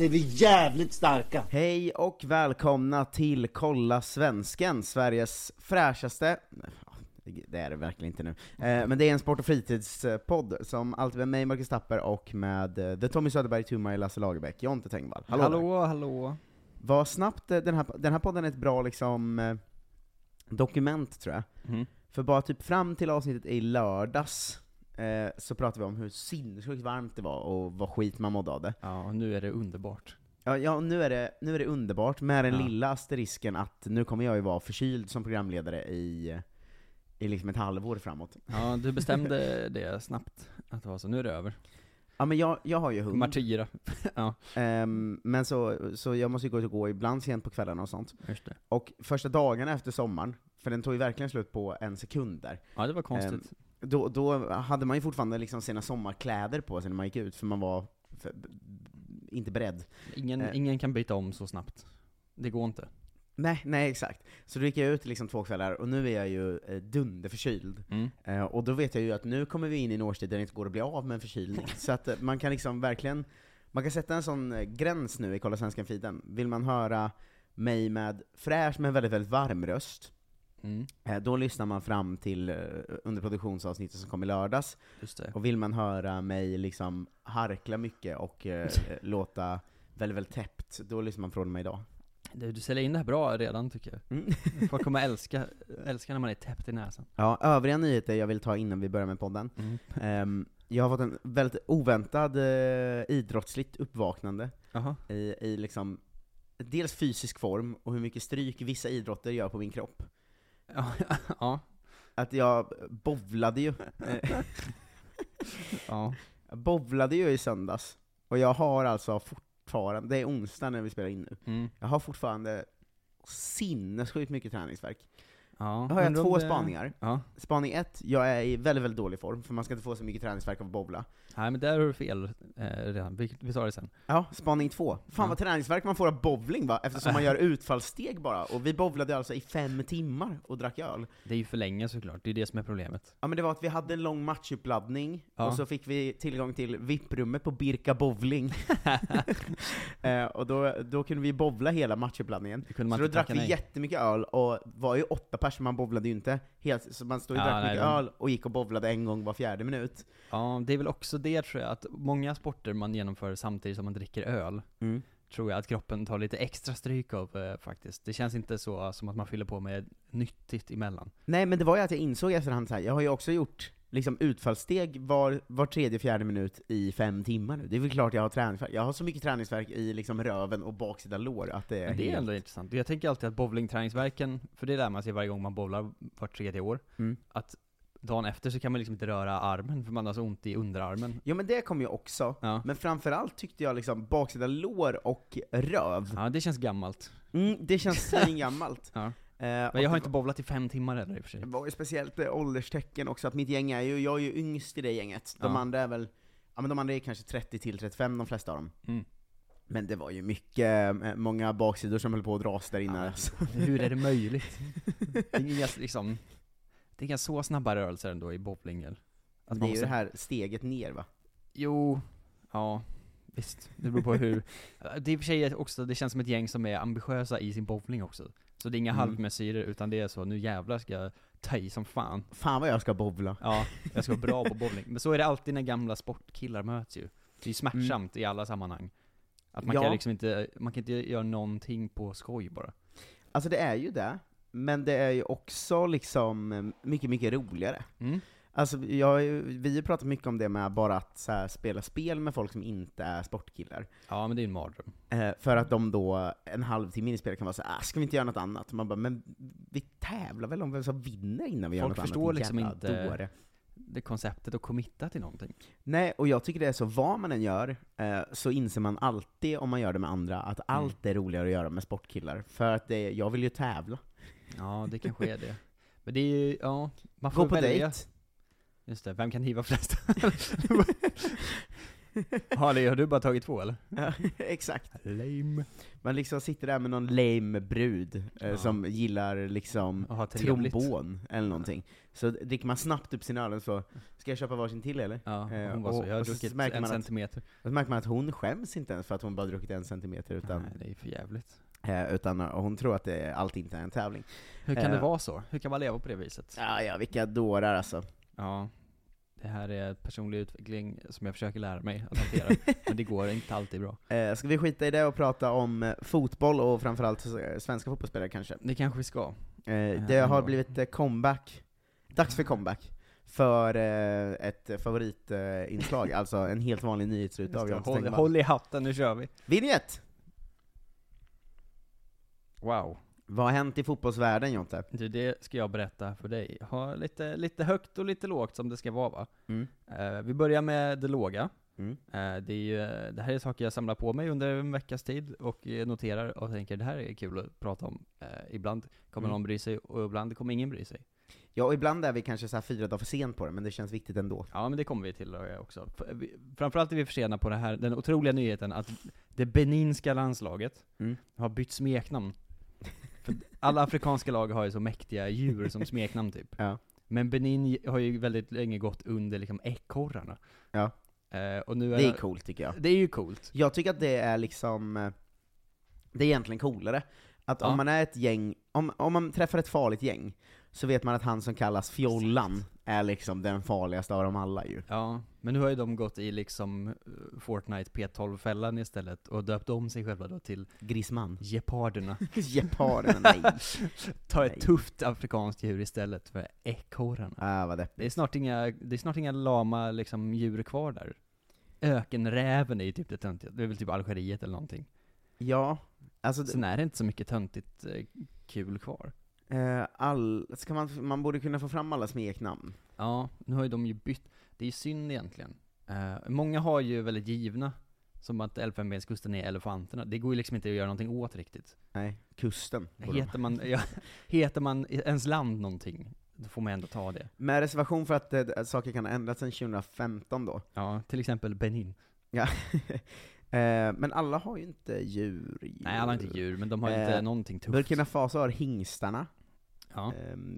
är vi jävligt starka! Hej och välkomna till Kolla Svensken, Sveriges fräschaste, det är det verkligen inte nu, eh, men det är en sport och fritidspodd som alltid med mig, Marcus Tapper, och med eh, The Tommy Söderberg, Tumay, Lasse Lagerbäck, Jonte Tengvall. Hallå, hallå, hallå. Vad snabbt, eh, den här, den här podden är ett bra liksom dokument tror jag. Mhm. För bara typ fram till avsnittet i lördags, eh, så pratade vi om hur sinnessjukt varmt det var och vad skit man mådde av det. Ja, och nu är det underbart. Ja, ja nu, är det, nu är det underbart, med den Ja. lilla asterisken att nu kommer jag ju vara förkyld som programledare i, i liksom ett halvår framåt. Ja, du bestämde det snabbt, att det var så. Nu är det över. Ja men jag, jag har ju hund, Martyra. ja, ehm, men så, så jag måste ju gå ut och gå ibland sent på kvällarna och sånt. Och första dagarna efter sommaren, för den tog ju verkligen slut på en sekund där, Ja, det var konstigt. Då, då hade man ju fortfarande liksom sina sommarkläder på sig när man gick ut, för man var för, inte beredd. ingen, eh. ingen kan byta om så snabbt. Det går inte. Nej, nej exakt. Så då gick jag ut liksom två kvällar, och nu är jag ju eh, dunderförkyld. Mm. Eh, och då vet jag ju att nu kommer vi in i en årstid där det inte går att bli av med en förkylning. Så att eh, man kan liksom verkligen, man kan sätta en sån eh, gräns nu i Kolla Svenskan-feeden. Vill man höra mig med fräsch men väldigt, väldigt varm röst, Mm, eh, då lyssnar man fram till eh, underproduktionsavsnittet som kom i lördags. Och vill man höra mig liksom harkla mycket och eh, låta väldigt, väldigt täppt, då lyssnar man från mig idag. Du, du säljer in det här bra redan tycker jag. Mm. Folk kommer älska, älska när man är täppt i näsan. Ja, övriga nyheter jag vill ta innan vi börjar med podden. Mm. Ehm, jag har fått en väldigt oväntad eh, idrottsligt uppvaknande i, i liksom, dels fysisk form och hur mycket stryk vissa idrotter gör på min kropp. Ja, Att jag bovlade ju, ja. jag bovlade ju i söndags, och jag har alltså fortfarande, det är onsdag när vi spelar in nu, Mm. jag har fortfarande sinnessjukt mycket träningsvärk. Ja, Då har jag två det- spaningar. Ja, Spaning ett, jag är i väldigt, väldigt dålig form, för man ska inte få så mycket träningsvärk av att bowla. Nej men där har du fel eh, redan. Vi, vi tar det sen. Ja, spaning två. Fan Ja. vad träningsvärk man får av bowling va? Eftersom man gör utfallssteg bara, och vi bowlade alltså i fem timmar och drack öl. Det är ju för länge såklart, det är det som är problemet. Ja men det var att vi hade en lång matchuppladdning, Ja. och så fick vi tillgång till VIP-rummet på Birka Bowling. eh, och då, då kunde vi bowla hela matchuppladdningen. Så då drack vi nej. jättemycket öl, och var ju åtta personer, man bowlade ju inte helt, så man stod och Ja, drack nej, mycket de- öl, och gick och bowlade en gång var fjärde minut. Ja, det är väl också det tror jag, att många sporter man genomför samtidigt som man dricker öl, Mm. tror jag att kroppen tar lite extra stryk av eh, faktiskt. Det känns inte så som att man fyller på med nyttigt emellan. Nej men det var ju att jag insåg efterhand så här. jag har ju också gjort liksom utfallssteg var, var tredje, fjärde minut i fem timmar nu. Det är väl klart jag har träningsvärk. Jag har så mycket träningsvärk i liksom röven och baksida lår att det är, Men det är helt- ändå intressant. Jag tänker alltid att bowlingträningsverken, för det lär man sig varje gång man bowlar vart tredje år, Mm. att dagen efter så kan man liksom inte röra armen, för man har så ont i underarmen. Jo men det kom ju också, Ja. men framförallt tyckte jag liksom baksida lår och röv, Ja, det känns gammalt. mm, det känns gammalt. Ja. Eh, Men jag har inte bowlat i fem timmar heller i och för sig. Det var ju speciellt eh, ålderstecken också, att mitt gäng är ju, jag är ju yngst i det gänget. De Ja. andra är väl, ja men de andra är kanske 30 till 35 de flesta av dem. Mm. Men det var ju mycket, eh, många baksidor som höll på att dras där inne. Ja. alltså. Hur är det möjligt? Det är liksom, det är inga så snabba rörelser ändå i bowling? Att det är ju det här steget ner va? Jo, ja, visst. Det beror på hur. Det är i och för sig också, det känns som ett gäng som är ambitiösa i sin bowling också. Så det är inga Mm. halvmesyrer, utan det är så, nu jävlar ska jag ta i som fan. Fan vad jag ska bowla. Ja, jag ska vara bra på bowling. Men så är det alltid när gamla sportkillar möts ju. Det är ju smärtsamt i alla sammanhang. Att man Ja. kan liksom inte, man kan inte göra någonting på skoj bara. Alltså det är ju det, men det är ju också liksom eh, mycket, mycket roligare. Mm. Alltså jag, vi har pratat mycket om det med bara att här, spela spel med folk som inte är sportkillar. Ja men det är en mardröm. Eh, för att de då, en halvtimme in i spelet kan vara så ah, ska vi inte göra något annat? Man bara, men vi tävlar väl om vem som vinner innan vi gör Folk något förstår annat, din liksom jävla inte- dåre. Det konceptet att committa till någonting. Nej, och jag tycker det är så, vad man än gör, eh, så inser man alltid om man gör det med andra, att allt är roligare att göra med sportkillar. För att det, jag vill ju tävla. Ja, det kanske är det. Men det är ju, ja, man får Gå på välja. dejt. Just det, vem kan hiva flest? Harley, har du bara tagit två eller? Ja, exakt. Lame. Man liksom sitter där med någon lame brud, eh, Ja. som gillar liksom trevligt. trombon eller någonting. Så dricker man snabbt upp sin öl och så, ska jag köpa varsin till eller? Ja, Eh, hon var och- så, jag har och så druckit märker en man att- centimeter. Och så märker man att hon skäms inte ens för att hon bara druckit en centimeter, utan, Nej, det är för jävligt. Eh, utan hon tror att det, allt inte är en tävling. Hur kan det Eh. vara så? Hur kan man leva på det viset? Ja, ja, vilka dårar alltså. Ja, det här är personlig utveckling som jag försöker lära mig att hantera, men det går inte alltid bra. Eh, ska vi skita i det och prata om eh, fotboll och framförallt eh, svenska fotbollsspelare kanske? Det kanske vi ska. Eh, det har blivit comeback, dags för comeback, för eh, ett favoritinslag, alltså en helt vanlig nyhetsruta av Håll, håll i hatten, nu kör vi. Vinjett! Wow. Vad har hänt i fotbollsvärlden Jonte? Du, det ska jag berätta för dig. Har lite, lite högt och lite lågt som det ska vara va? Mm. Eh, vi börjar med det låga. Mm. Eh, det, är ju, det här är saker jag samlar på mig under en veckas tid och eh, noterar och tänker det här är kul att prata om. Eh, ibland kommer Mm. någon bry sig och ibland kommer ingen bry sig. Ja, och ibland är vi kanske så här fyra dagar för sent på det, men det känns viktigt ändå. Ja men det kommer vi till eh, också. Framförallt är vi försena på det här, den otroliga nyheten att det beninska landslaget Mm. har bytt smeknamn. Alla afrikanska lag har ju så mäktiga djur som smeknamn typ. Ja. Men Benin har ju väldigt länge gått under liksom ekorrarna. Ja. Eh, och nu är Det är coolt tycker jag. Det är ju coolt. Jag tycker att det är liksom, eh, det är egentligen coolare. Att Ja. om man är ett gäng, om, om man träffar ett farligt gäng, så vet man att han som kallas Fjollan är liksom den farligaste av dem alla ju. Ja, men nu har ju de gått i liksom eh, Fortnite P12-fällan istället och döpt om sig själva då till Grisman. geparderna. Geparderna, nej. Ta ett Nej. tufft afrikanskt djur istället för ekorrarna. Ah, vad det. Det är snart inga, det är snart inga lama liksom djur kvar där. Ökenräven är ju typ det töntiga, det är väl typ Algeriet eller någonting. Ja, alltså, Sen är det inte så mycket töntigt eh, kul kvar. Eh, all, ska man, man borde kunna få fram alla smeknamn. Ja, nu har ju de ju bytt, det är ju synd egentligen. Eh, många har ju väldigt givna, som att Elfenbenskusten är elefanterna, det går ju liksom inte att göra någonting åt riktigt. Nej, kusten. Heter man, ja, heter man ens land någonting, då får man ändå ta det. Med reservation för att att saker kan ha ändrats sedan 2015 då. Ja, till exempel Benin. Ja. eh, men alla har ju inte djur. djur. Nej, alla har inte djur, men de har inte Eh, någonting tufft. Burkina Faso har hingstarna. Ja.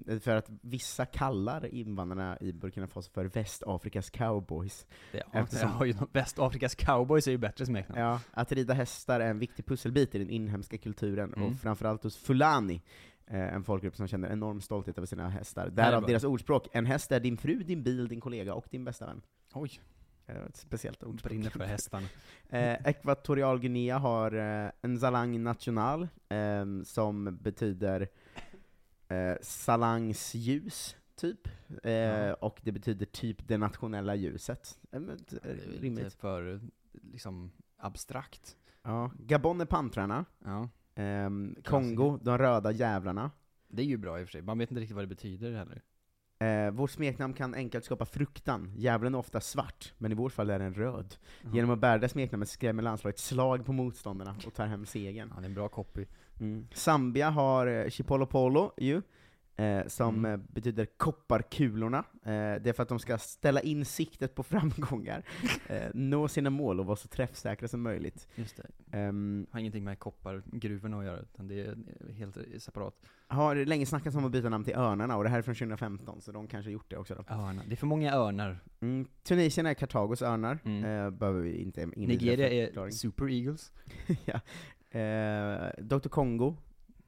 Eh, för att vissa kallar invandrarna i Burkina Faso för Västafrikas cowboys. Ja, Eftersom- har ju Västafrikas cowboys är ju bättre smeknamn. Ja, att rida hästar är en viktig pusselbit i den inhemska kulturen, Mm. och framförallt hos fulani, eh, en folkgrupp som känner enorm stolthet över sina hästar. är Därav deras ordspråk, en häst är din fru, din bil, din kollega och din bästa vän. Oj, Eh, Ett speciellt ordspråk. brinner för hästarna. Eh, Ekvatorialguinea har eh, en salang national, eh, som betyder eh, salangs ljus, typ. Eh, Ja. Och det betyder typ det nationella ljuset. Eh, men, Det eh, är lite rimligt. för, liksom, abstrakt. Ja. Gabon är pantrarna. Ja. Ehm, Kongo, de röda jävlarna. Det är ju bra i och för sig, man vet inte riktigt vad det betyder heller. Eh, vårt smeknamn kan enkelt skapa fruktan. Djävulen är ofta svart, men i vårt fall är den röd. Ja. Genom att bära det smeknamnet skrämmer landslaget slag på motståndarna och tar hem segern. Ja, det är en bra copy. Mm. Zambia har eh, Chipolopolo ju, eh, som Mm. eh, betyder kopparkulorna. Eh, det är för att de ska ställa in siktet på framgångar, eh, nå sina mål och vara så träffsäkra som möjligt. Just det. Ehm, Har ingenting med koppargruvorna att göra, utan det är helt separat. har länge snackats om att byta namn till Örnarna, och det här är från 2015, så de kanske gjort det också då. Örnar. Det är för många örnar. Mm. Tunisien är Kartagos örnar, Mm. eh, behöver vi inte in Nigeria är Super Eagles. ja. Eh, Dr. Kongo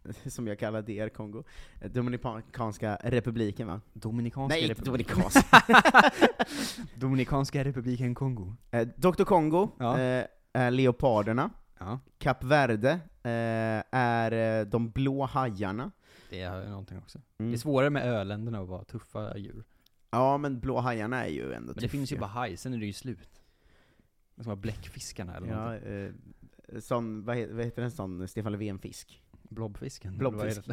som jag kallar DR Kongo, eh, Dominikanska republiken va? Dominikanska Nej, inte republi- Dominikanska. Dominikanska republiken Kongo. eh, Dr Kongo Ja. eh, är leoparderna, Ja, Kap Verde eh, är eh, de blå hajarna. det är någonting också. Mm. Det är svårare med öländerna att vara tuffa djur. Ja, men blå hajarna är ju ändå Men det finns ju bara haj, sen är det ju slut. Som var bläckfiskarna eller Ja, någonting. Sån, vad, heter, vad heter en sån Stefan Löfven-fisk? Blobfisken. Blobfisk.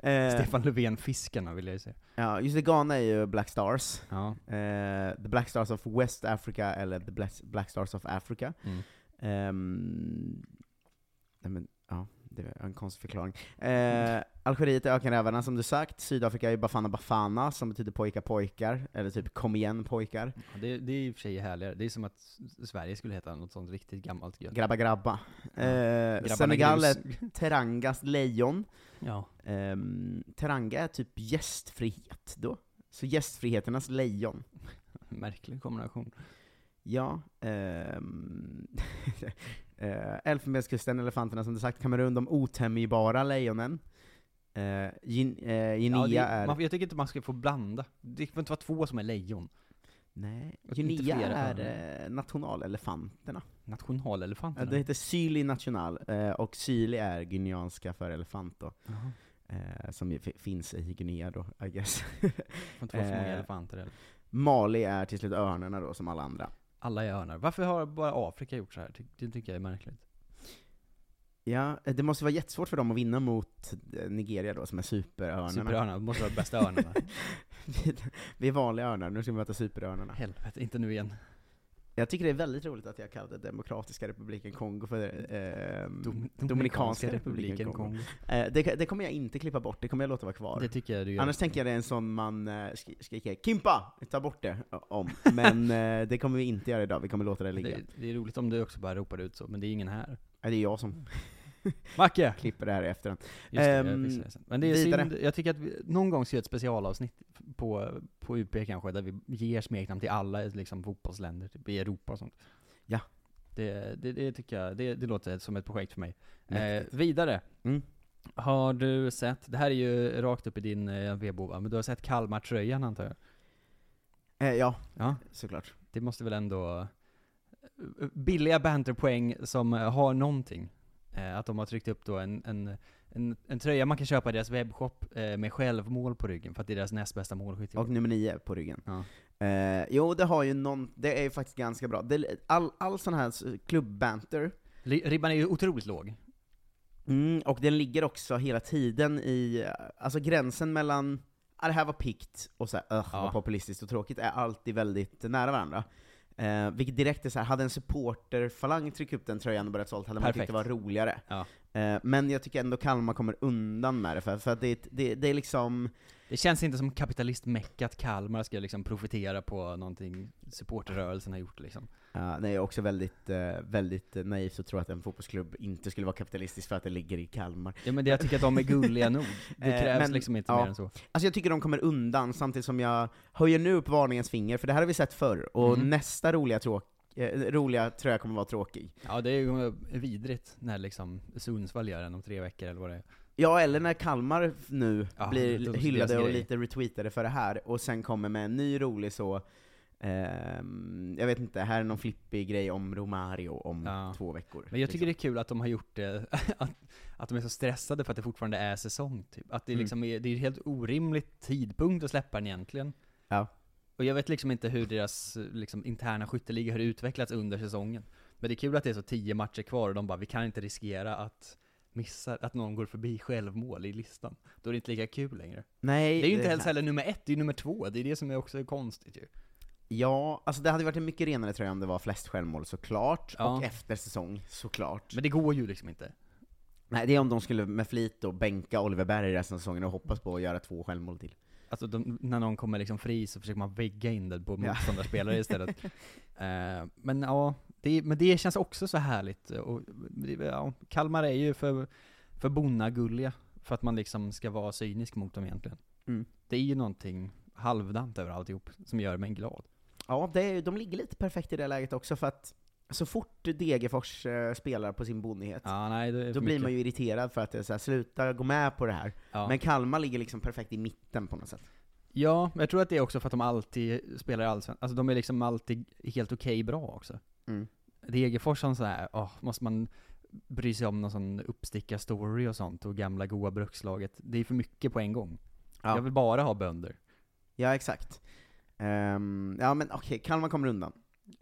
Eh, Stefan Löfven-fiskarna vill jag ju säga. ja, just det, Ghana är ju Black Stars. Ja. Eh, the Black Stars of West Africa, eller The Black, Black Stars of Africa. Mm. Ehm, nej men, ja, det är en konstig förklaring. Eh, Algeriet är ökenrävarna som du sagt, Sydafrika är Bafana Bafana, som betyder pojkar pojkar, eller typ kom igen pojkar. Ja, Det, det är i och för sig härligare. Det är som att Sverige skulle heta något sånt riktigt gammalt gött. Grabba grabba. Ja. Eh, Senegal är. Terangas lejon. Ja. Um, Teranga är typ gästfrihet då. Så gästfriheternas lejon. Märklig kombination. Ja. Um, uh, Elfenbenskusten, elefanterna som du sagt, Kamerun, de otämjbara lejonen. Uh, Gin, uh, Guinea Ja, det, är... man, jag tycker inte man ska få blanda. Det får inte vara två som är lejon. Nej, Guinea är uh, nationalelefanterna. Nationalelefanterna. Det heter Syli national, uh, och Syli är guineanska för elefant då. Jaha. Uh, som finns i Guinea då, I guess. får inte vara för många Eh, elefanter eller? Mali är till slut örnarna då, som alla andra. Alla är örnar. Varför har bara Afrika gjort så här? Det tycker jag är märkligt. Ja, eh, det måste vara jättesvårt för dem att vinna mot eh, Nigeria då, som är superörnarna. Superörnar, det måste vara de bästa örnarna. vi, vi är vanliga örnar, nu ska vi möta superörnarna. Helvete, inte nu igen. Jag tycker det är väldigt roligt att jag kallade Demokratiska republiken Kongo för eh, Dom, Dominikanska republiken Kongo. Eh, det, det kommer jag inte klippa bort, det kommer jag låta vara kvar. Det tycker jag du gör. Annars tänker jag det är en sån man eh, sk- skriker 'Kimpa!' Ta bort det om. Men eh, det kommer vi inte göra idag, vi kommer låta det ligga. det, det är roligt om du också bara ropar ut så, men det är ingen här. Det är jag som Macke! klipper det här i efterhand. Just det, jag Ehm, det. Men det är vidare. synd, jag tycker att vi någon gång ska göra ett specialavsnitt på, på UP kanske, där vi ger smeknamn till alla liksom, fotbollsländer, typ i Europa och sånt. Ja. Det, det, det tycker jag, det, det låter som ett projekt för mig. Eh, vidare. Mm. Har du sett, det här är ju rakt upp i din eh, vedbova, men du har sett Kalmar-tröjan antar jag? Eh, ja, Ja. såklart. Det måste väl ändå, billiga banterpoäng som eh, har någonting. Eh, att de har tryckt upp då en, en, en, en tröja man kan köpa i deras webbshop eh, med självmål på ryggen, för att det är deras näst bästa målskytt. Och nummer nio på ryggen. Ja. Eh, jo, det har ju någon, det är ju faktiskt ganska bra. Det, all, all sån här Li- Ribban är ju otroligt låg. mm, och den ligger också hela tiden i, alltså gränsen mellan ah, det här var pikt och så här, "Ugh, Ja. vad populistiskt och tråkigt, är alltid väldigt nära varandra. Eh, vilket direkt är så här, hade en supporterfalang tryckt upp den tröjan och börjat sålt hade man tyckt det var roligare. Ja. Eh, men jag tycker ändå Kalmar kommer undan med det, för, för att det, det, det är liksom, Det känns inte som kapitalistmäcka att Kalmar ska liksom profitera på någonting supporterrörelsen har gjort liksom. Ja, nej, också väldigt, eh, väldigt naivt att tro att en fotbollsklubb inte skulle vara kapitalistisk för att det ligger i Kalmar. Ja men det, jag tycker att de är gulliga nog. Det Eh, krävs men- liksom inte ja. mer än så. Alltså jag tycker de kommer undan, samtidigt som jag höjer nu upp varningens finger, för det här har vi sett förr, och Mm. nästa roliga, tråk, eh, roliga tröja kommer vara tråkig. Ja det är ju vidrigt när liksom Sundsvall gör den om tre veckor eller vad det är. Ja, eller när Kalmar nu Ja, blir hyllade och lite retweetade för det här, och sen kommer med en ny rolig så, ehm, jag vet inte, här är någon flippig grej om Romario om Ja. två veckor. Men jag tycker liksom. det är kul att de har gjort det, att, att de är så stressade för att det fortfarande är säsong typ. Att det Mm. liksom är, det är en helt orimlig tidpunkt att släppa den egentligen. Ja. Och jag vet liksom inte hur deras liksom, interna skytteliga har utvecklats under säsongen. Men det är kul att det är så tio matcher kvar och de bara, vi kan inte riskera att missa, att någon går förbi självmål i listan. Då är det inte lika kul längre. Nej, Det är ju inte heller heller nummer ett, det är ju nummer två. Det är det som är också konstigt ju. Ja, alltså det hade varit en mycket renare tröja om det var flest självmål såklart, Ja. och efter säsong såklart. Men det går ju liksom inte. Nej, det är om de skulle med flit då bänka Oliver Berg resten av säsongen och hoppas på att göra två självmål till. Alltså de, när någon kommer liksom fri så försöker man vägga in det på Ja. motståndarspelare istället. Eh, men ja, det, men det känns också så härligt. Och, det- ja, Kalmar är ju för, för bonnagulliga, för att man liksom ska vara cynisk mot dem egentligen. Mm. Det är ju någonting halvdant över alltihop, som gör mig glad. Ja, det är, de ligger lite perfekt i det läget också, för att så fort Degerfors eh, spelar på sin bonnighet, Ja, nej, då för blir mycket. man ju irriterad för att det är så här, sluta gå med på det här. Ja. Men Kalmar ligger liksom perfekt i mitten på något sätt. Ja, men jag tror att det är också för att de alltid spelar i Allsvenskan. Alltså de är liksom alltid helt okej bra också. Mm. Degerfors har så här, åh, måste man bry sig om någon sån uppstickarstory och sånt, och gamla goa brukslaget. Det är för mycket på en gång. Ja. Jag vill bara ha bönder. Ja, exakt. Ehm, ja men okej, Kalmar kommer undan.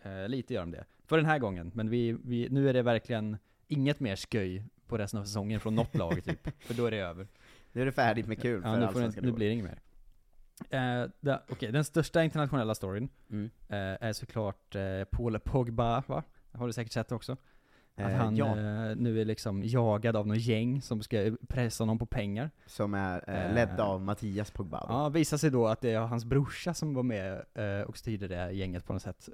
Eh, lite gör de det. För den här gången, men vi, vi, nu är det verkligen inget mer sköj på resten av säsongen från något lag typ. För då är det över. Nu är det färdigt med kul Ja, för nu, får det, nu blir det inget mer. Eh, Okej, den största internationella storyn Mm. eh, är såklart eh, Paul Pogba, va? Har du säkert sett också? Att Eh, han ja, eh, nu är liksom jagad av något gäng som ska pressa honom på pengar. som är eh, eh, ledd av Mattias Pogba. då. Ja, visar sig då att det är hans brorsa som var med och styrde det gänget på något sätt.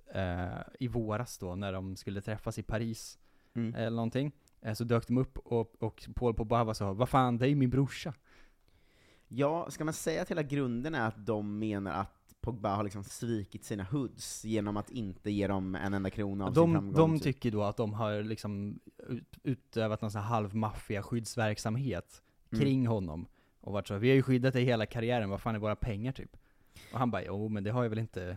I våras då, när de skulle träffas i Paris, Mm. eller någonting. Så dök de upp och, och Paul Pogba sa Vad fan, det är ju min brorsa. Ja, ska man säga att hela grunden är att de menar att Pogba har liksom svikit sina hoods genom att inte ge dem en enda krona av sin De, framgång? de typ. tycker då att de har liksom ut, utövat någon sån här halvmaffia skyddsverksamhet Mm. kring honom. Och varit så, vi har ju skyddat dig hela karriären, vad fan är våra pengar typ? Och han bara, jo men det har jag väl inte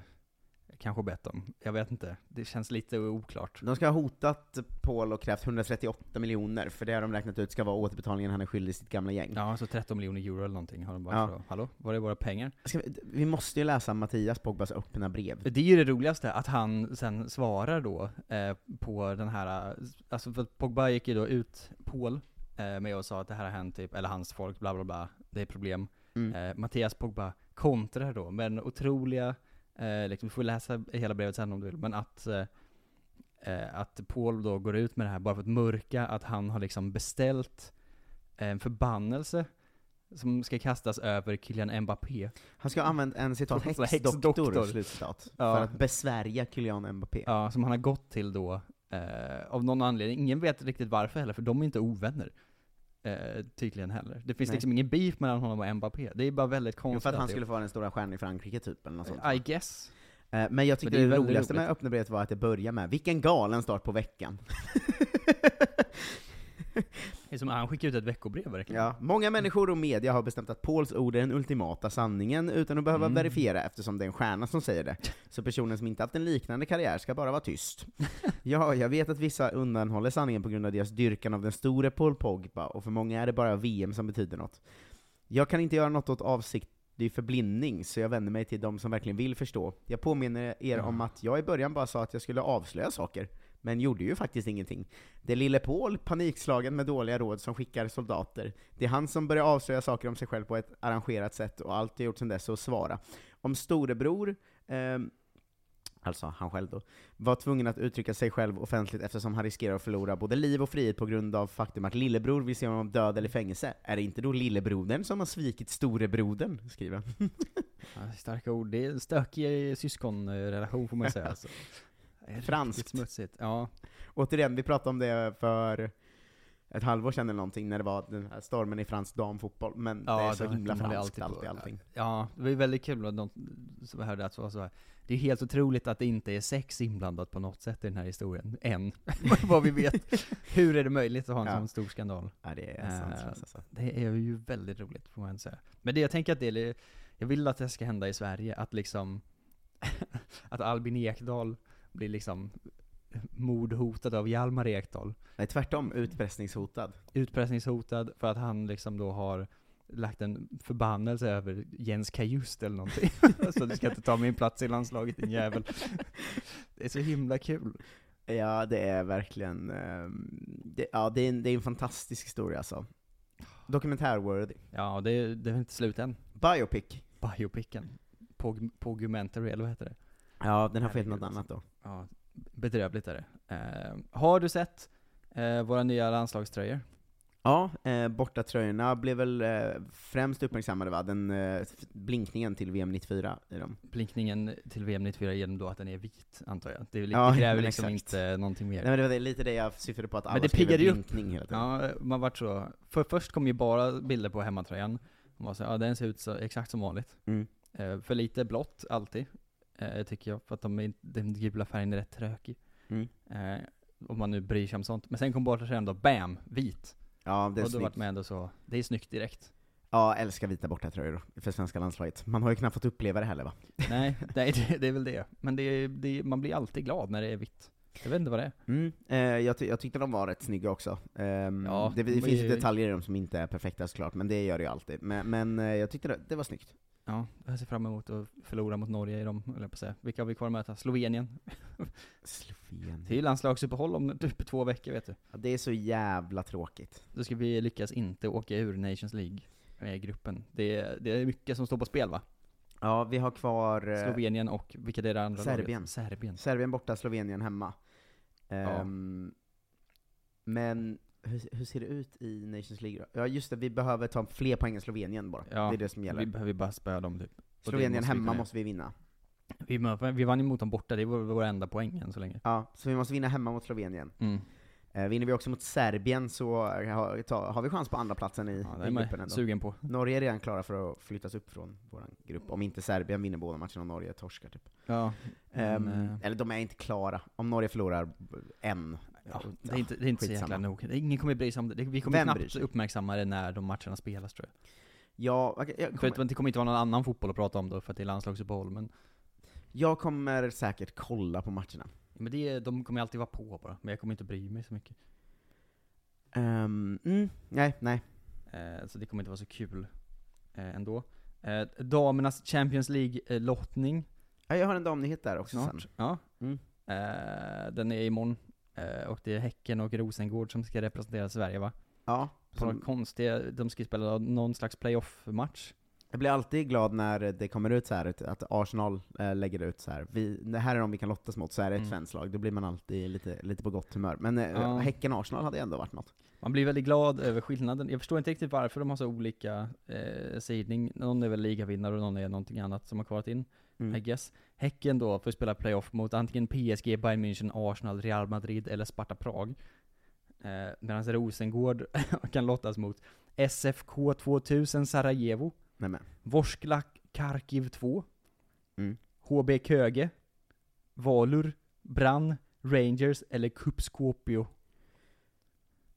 kanske bett om. Jag vet inte, det känns lite oklart. De ska ha hotat Paul och krävt 138 miljoner, för det har de räknat ut ska vara återbetalningen han är skyldig sitt gamla gäng. Ja, så 13 miljoner euro eller någonting har de bara Ja. så, hallå, var är våra pengar? Ska vi, vi måste ju läsa Mattias Pogbas öppna brev. Det är ju det roligaste, att han sen svarar då eh, på den här, alltså för Pogba gick ju då ut, Paul, eh, med och sa att det här har hänt typ, eller hans folk, bla bla bla, det är problem. Mm. Eh, Mattias Pogba kontrar då med den otroliga, eh, liksom, du får läsa hela brevet sen om du vill, men att eh, eh, att Paul då går ut med det här bara för att mörka att han har liksom beställt en förbannelse som ska kastas över Kylian Mbappé. Han ska ha använt en citat häxdoktor. slutcitat, Ja. för att besvärja Kylian Mbappé. Ja, som han har gått till då, eh, av någon anledning. Ingen vet riktigt varför heller, för de är inte ovänner. Eh, tydligen heller. Det finns Nej. liksom ingen beef mellan honom och Mbappé. Det är bara väldigt Jo, konstigt. för att han skulle få vara den stora stjärnan i Frankrike typ, eller något sånt. I guess. Eh, Men jag tyckte det det, roligaste roligt. med öppna brevet var att det börjar med 'Vilken galen start på veckan' Det är som att han skickar ut ett veckobrev verkligen. Ja, många människor och media har bestämt att Pauls ord är den ultimata sanningen utan att behöva Mm. verifiera eftersom det är en stjärna som säger det. Så personen som inte haft en liknande karriär ska bara vara tyst. ja, jag vet att vissa undanhåller sanningen på grund av deras dyrkan av den store Paul Pogba, och för många är det bara VM som betyder något. Jag kan inte göra något åt avsiktlig förblindning, så jag vänder mig till de som verkligen vill förstå. Jag påminner er Ja. om att jag i början bara sa att jag skulle avslöja saker, men gjorde ju faktiskt ingenting. Det är lille Paul, panikslagen med dåliga råd, som skickar soldater. Det är han som börjar avslöja saker om sig själv på ett arrangerat sätt, och allt jag gjort sedan dess är att svara. Om storebror, ehm, alltså han själv då, var tvungen att uttrycka sig själv offentligt eftersom han riskerar att förlora både liv och frihet på grund av faktum att lillebror vill se honom död eller i fängelse. Är det inte då lillebrodern som har svikit storebrodern? skriver han. Ja, starka ord. Det är en stökig syskonrelation får man säga. Alltså. Franskt. smutsigt. Ja. Återigen, vi pratade om det för ett halvår sedan eller någonting, när det var den här stormen i fransk damfotboll, men det är så det himla franskt alltid alltid, allting. Ja, det var ju väldigt kul att de som hörde att det var så här. Det är helt otroligt att det inte är sex inblandat på något sätt i den här historien, än, vad vi vet. Hur är det möjligt att ha en Ja. sån stor skandal? Ja, det är Eh, sanslöst alltså. Det är ju väldigt roligt, får man säga. Men det jag tänker att det är, jag vill att det ska hända i Sverige, att liksom, att Albin Ekdal blir liksom mordhotad av Hjalmar Ekdal. Nej, tvärtom, utpressningshotad. Utpressningshotad för att han liksom då har lagt en förbannelse över Jens Kajust eller någonting. så du ska inte ta min plats i landslaget din jävel. Det är så himla kul. Ja, det är verkligen, ehm, det, ja, det är, en, det är en fantastisk historia alltså. Dokumentärworthy. Ja, det det är inte slut än. Biopic. Biopicen. Pog, Pogumentary, eller vad heter det? Ja, den har fått något Herregud. annat då. Ja, bedrövligt är det. Eh, har du sett eh, våra nya landslagströjor? Ja, eh, bortatröjorna blev väl eh, främst uppmärksammade va? Den eh, blinkningen till VM 94 i dem. Blinkningen till VM 94 genom då att den är vit, antar jag. Det, är, Ja, det kräver men liksom exakt. inte någonting mer. Nej men det var lite det jag syftade på, att alla det skriver ju upp. blinkning hela tiden. Ja, man vart så. För först kom ju bara bilder på hemmatröjan. Man var så, ja den ser ut så exakt som vanligt. Mm. Eh, för lite blått, alltid. Eh, tycker jag, för att de är, den gula färgen är rätt trökig. Mm. Eh, om man nu bryr sig om sånt. Men sen kom borta tröjan då, BAM! Vit. Ja, det är och då vart man ändå så, det är snyggt direkt. Ja, älskar vita borta tröjor för svenska landslaget. Man har ju knappt fått uppleva det heller va? Nej, nej det, det är väl det. Men det, det, man blir alltid glad när det är vitt. Jag vet inte vad det är. Mm. Eh, jag, ty- jag tyckte de var rätt snygga också. Ehm, Ja, det, det de finns ju- detaljer i dem som inte är perfekta såklart, men det gör det ju alltid. Men, men eh, jag tyckte det, det var snyggt. Ja, jag ser fram emot att förlora mot Norge i dem, eller på att säga. Vilka har vi kvar att möta? Slovenien. Slovenien. Det är ju landslagsuppehåll om typ två veckor vet du. Ja, det är så jävla tråkigt. Då ska vi lyckas inte åka ur Nations League-gruppen. Det, är- det är mycket som står på spel va? Ja, vi har kvar eh, Slovenien och, vilka är det andra Serbien. laget? Serbien. Serbien borta, Slovenien hemma. Ehm, Men hur, hur ser det ut i Nations League då? Ja just det, vi behöver ta fler poäng än Slovenien bara. Ja, det är det som gäller. Vi behöver bara spöa dem typ. Slovenien måste vi hemma kunna måste vi vinna. Vi, vi vann emot dem borta, det var vår enda poäng än så länge. Ja, så vi måste vinna hemma mot Slovenien. Mm. Eh, vinner vi också mot Serbien så har, ta, har vi chans på andra platsen i, Ja, i är gruppen ändå. sugen på. Norge är redan klara för att flyttas upp från vår grupp, om inte Serbien vinner båda matcherna och Norge torskar typ. Ja, Ehm, men, eh, Eller de är inte klara, om Norge förlorar en. Ja, det är inte, det är inte så jäkla nog. Ingen kommer bry sig om det. Vi kommer Vem knappt uppmärksamma det när de matcherna spelas tror jag. Ja, okej, jag, För kommer, att det kommer inte vara någon annan fotboll att prata om då, för att det är landslagsuppehåll, men, jag kommer säkert kolla på matcherna. men det, de kommer alltid vara på bara. Men jag kommer inte bry mig så mycket. Ehm, mm, nej, nej. Eh, så det kommer inte vara så kul eh, ändå. Eh, damernas Champions League-lottning Ja, jag har en damnyhet där också snart. sen. Ja. Mm. Eh, den är imorgon. Eh, och det är Häcken och Rosengård som ska representera Sverige va? Ja, På som, konstiga, de ska spela någon slags playoff-match. jag blir alltid glad när det kommer ut så här att Arsenal äh, lägger ut så här. Vi, det här är de vi kan lottas mot, så är det ett Mm. svenskt lag. Då blir man alltid lite, lite på gott humör. Men äh, Ja. Häcken-Arsenal hade ändå varit något. Man blir väldigt glad över skillnaden. Jag förstår inte riktigt varför de har så olika eh, sidning. Någon är väl ligavinnare och någon är någonting annat som har kvalat in, Mm. I guess. Häcken då får spela playoff mot antingen PSG, Bayern München, Arsenal, Real Madrid eller Sparta Prag. Eh, Medan Rosengård kan lottas mot SFK 2000 Sarajevo, Nej, men. Vorskla Kharkiv 2, Mm. HB Köge, Valur, Brann, Rangers eller Kupskopio.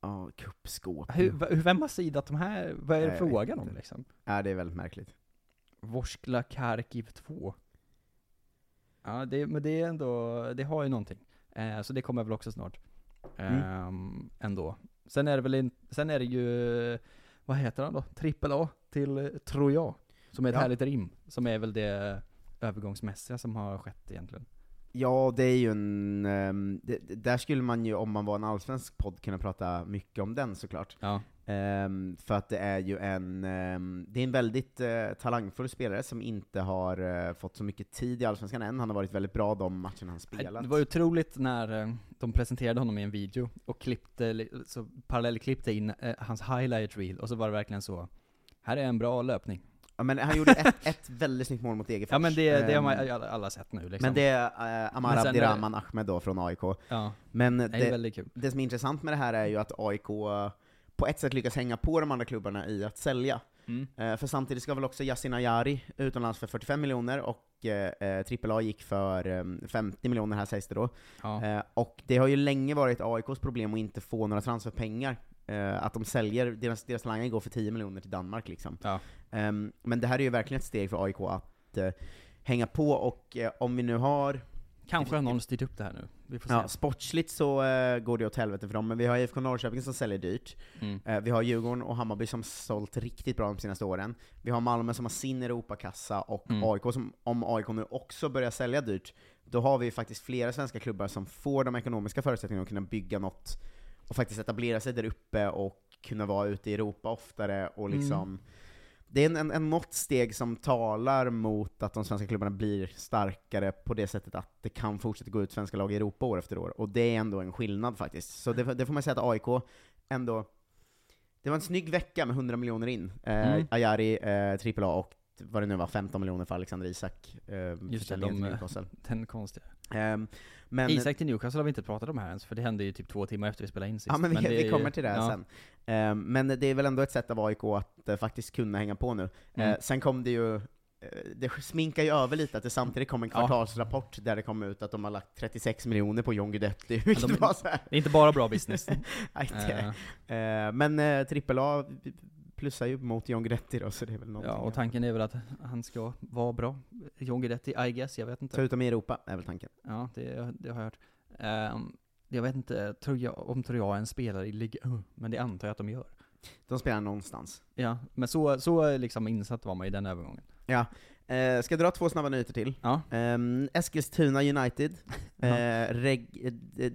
Ja, kuppskåp. Hur, vem har sidat de här? Vad är det Jag frågan om liksom? Ja, det är väldigt märkligt. Vorskla Kharkiv 2. Ja, det, men det är ändå, det har ju någonting. Eh, så det kommer väl också snart. Mm. Ehm, ändå. Sen är det väl in, sen är det ju, vad heter han då? Trippel A till eh, Troja. Som är ett Ja. härligt rim. Som är väl det övergångsmässiga som har skett egentligen. Ja, det är ju en... ehm, det, där skulle man ju, om man var en allsvensk podd, kunna prata mycket om den såklart. Ja. Ehm, för att det är ju en, ehm, det är en väldigt eh, talangfull spelare som inte har eh, fått så mycket tid i Allsvenskan än. Han har varit väldigt bra de matcherna han spelat. Det var otroligt när eh, de presenterade honom i en video och klippte, li- så parallellklippte in hans highlight reel och så var det verkligen så här är en bra löpning. Ja, men han gjorde ett, ett väldigt snyggt mål mot Degerfors. Ja men det, det har man Ehm, alla, alla sett nu liksom. Men det är uh, Amar är Abdirahman Ahmed då från AIK. ja, Men det är väldigt kul. det som är intressant med det här är ju att AIK eh, på ett sätt lyckas hänga på de andra klubbarna i att sälja. Mm. Eh, för samtidigt ska väl också Yasin Ayari utomlands för 45 miljoner, och eh, AAA gick för eh, 50 miljoner här sägs det då. Ja. Eh, och det har ju länge varit AIKs problem att inte få några transferpengar. Eh, att de säljer, deras, deras talanger går för 10 miljoner till Danmark liksom. Ja. Ehm, men det här är ju verkligen ett steg för AIK att eh, hänga på, och eh, om vi nu har Kanske har någon styrt upp det här nu. Vi får se. Ja, sportsligt så eh, går det åt helvete för dem, men vi har IFK Norrköping som säljer dyrt. Mm. Eh, vi har Djurgården och Hammarby som sålt riktigt bra de senaste åren. Vi har Malmö som har sin Europakassa, och Mm. AIK som, om AIK nu också börjar sälja dyrt, då har vi faktiskt flera svenska klubbar som får de ekonomiska förutsättningarna att kunna bygga något, och faktiskt etablera sig där uppe och kunna vara ute i Europa oftare, och Mm. liksom Det är en, en, en något steg som talar mot att de svenska klubbarna blir starkare på det sättet att det kan fortsätta gå ut svenska lag i Europa år efter år, och det är ändå en skillnad faktiskt. Så det, det får man säga att AIK ändå det var en snygg vecka med 100 miljoner in. Eh, Mm. Ajari, eh, AAA och vad det nu var, 15 miljoner för Alexander Isak. Eh, Just det, de. Den konstiga. Ehm, men, Isak till Newcastle har vi inte pratat om här ens, för det hände ju typ två timmar efter vi spelade in sist. Ja men, vi, det är vi kommer till det ja. sen. Ehm, men det är väl ändå ett sätt av AIK att eh, faktiskt kunna hänga på nu. Mm. Eh, sen kom det ju eh, det sminkar ju över lite att det samtidigt kom en kvartalsrapport där det kom ut att de har lagt 36 miljoner på John Guidetti, vilket de- var så här. Det är inte bara bra business. Nej, Eh, eh, men eh, Trippel A plussar ju mot John Guidetti då, så det är väl ja, någonting. och tanken är väl att han ska vara bra. John Guidetti, I guess, jag vet inte. Förutom i Europa, är väl tanken. Ja, det, det har jag hört. Ehm, jag vet inte, tror jag, om tror jag en spelare i Ligue 1, men det antar jag att de gör. De spelar någonstans. Ja, men så, så liksom insatt var man i den övergången. Ja. Eh, ska jag dra två snabba nyheter till? Ja, Um, Eskilstuna United eh, eh,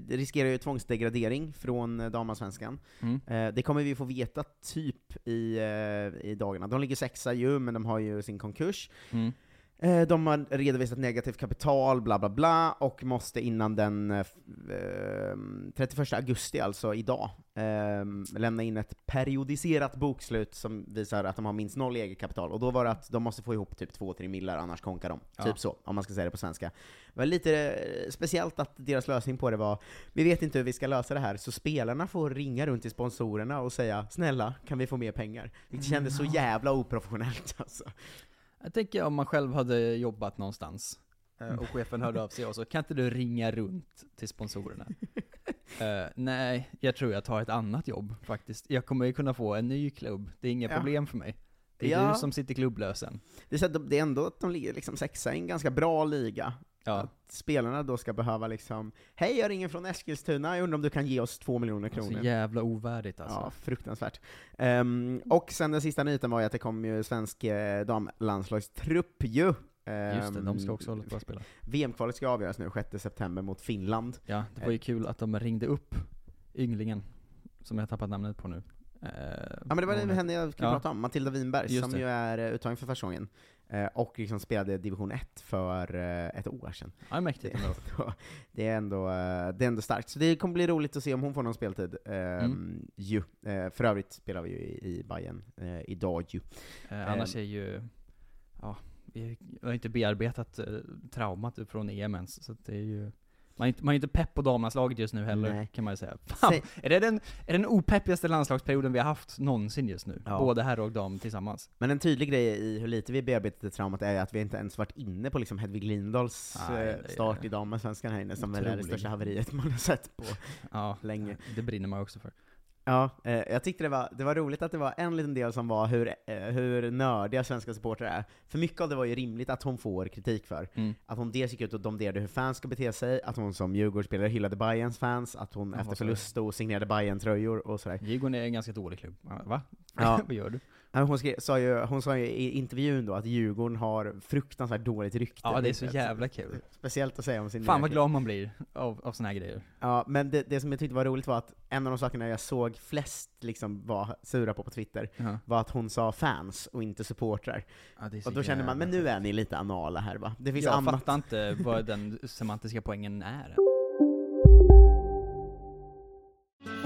riskerar ju tvångsdegradering från eh, damallsvenskan. mm. Eh, det kommer vi få veta typ i, eh, i dagarna. De ligger sexa ju, men de har ju sin konkurs. Mm. Eh, de har redovisat negativt kapital, bla bla bla, och måste innan den eh, f- eh, 31 augusti, alltså idag, eh, lämna in ett periodiserat bokslut som visar att de har minst noll eget kapital. Och då var det att de måste få ihop typ 2-3 millar, annars konkar de. Ja. Typ så, om man ska säga det på svenska. Det var lite eh, speciellt att deras lösning på det var, vi vet inte hur vi ska lösa det här, så spelarna får ringa runt till sponsorerna och säga 'Snälla, kan vi få mer pengar?' Det kändes så jävla oprofessionellt alltså. Jag tänker om man själv hade jobbat någonstans, eh, och chefen hörde av sig och så, kan inte du ringa runt till sponsorerna? Eh, nej, jag tror jag tar ett annat jobb faktiskt. Jag kommer ju kunna få en ny klubb, det är inga Ja. problem för mig. Det är Ja. du som sitter klubblösen. Det är, så att de, det är ändå att de ligger liksom sexa i en ganska bra liga. Ja, Att spelarna då ska behöva liksom, hej jag ringer från Eskilstuna, jag undrar om du kan ge oss två miljoner så kronor. jävla ovärdigt alltså. Ja, fruktansvärt. Ehm, och sen den sista nyheten var ju att det kom ju svensk eh, damlandslagstrupp ju. Just det, de ska Ehm, också hålla på att spela. VM-kvalet ska avgöras nu 6 september mot Finland. Ja, det var ju kul att de ringde upp ynglingen, som jag har tappat namnet på nu. Eh, Ja men det var henne jag skulle Ja. prata om, Matilda Winberg, Just som det. ju är eh, uttagen för första gången. Eh, och liksom spelade division 1 för eh, ett år sedan. Ja, mäktigt ändå. Det, är ändå, eh, det är ändå starkt. Så det kommer bli roligt att se om hon får någon speltid. Eh, Mm. ju. För övrigt spelar vi ju i, Bayern idag ju. Annars är ju, ja, vi har inte bearbetat traumat från EM ens, så det är ju man är, inte, man är inte pepp på damlandslaget just nu heller, Nej. kan man ju säga. Fan, Säg- är, det den, är det den opeppigaste landslagsperioden vi har haft någonsin just nu? Ja. Både herr och dam tillsammans. Men en tydlig grej i hur lite vi bearbetat det traumat är att vi inte ens varit inne på liksom Hedvig Lindahls Nej, eh, start i damallsvenskan här inne, som väl är det största haveriet man har sett på Ja, länge. det brinner man också för. Ja, eh, jag tyckte det var, det var roligt att det var en liten del som var hur, eh, hur nördiga svenska supportrar är. För mycket av det var ju rimligt att hon får kritik för. Mm. Att hon dels gick ut och domderade hur fans ska bete sig, att hon som Djurgårdsspelare hyllade Bayerns fans, att hon Ja, efter förlust stod och signerade bayern tröjor och sådär. Djurgården är en ganska dålig klubb. Va? Ja. Vad gör du? Hon, skrev, sa ju, hon sa ju i intervjun då att Djurgården har fruktansvärt dåligt rykte. Ja, det är så jävla kul. Speciellt att säga om sin Fan vad glad man blir av, av såna här grejer. Ja, men det, det som jag tyckte var roligt var att en av de sakerna jag såg flest liksom var sura på på Twitter, Ja. var att hon sa fans och inte supportrar. Ja, Och då känner man, men nu är ni lite anala här va? Det finns Jag annat. fattar inte vad den semantiska poängen är.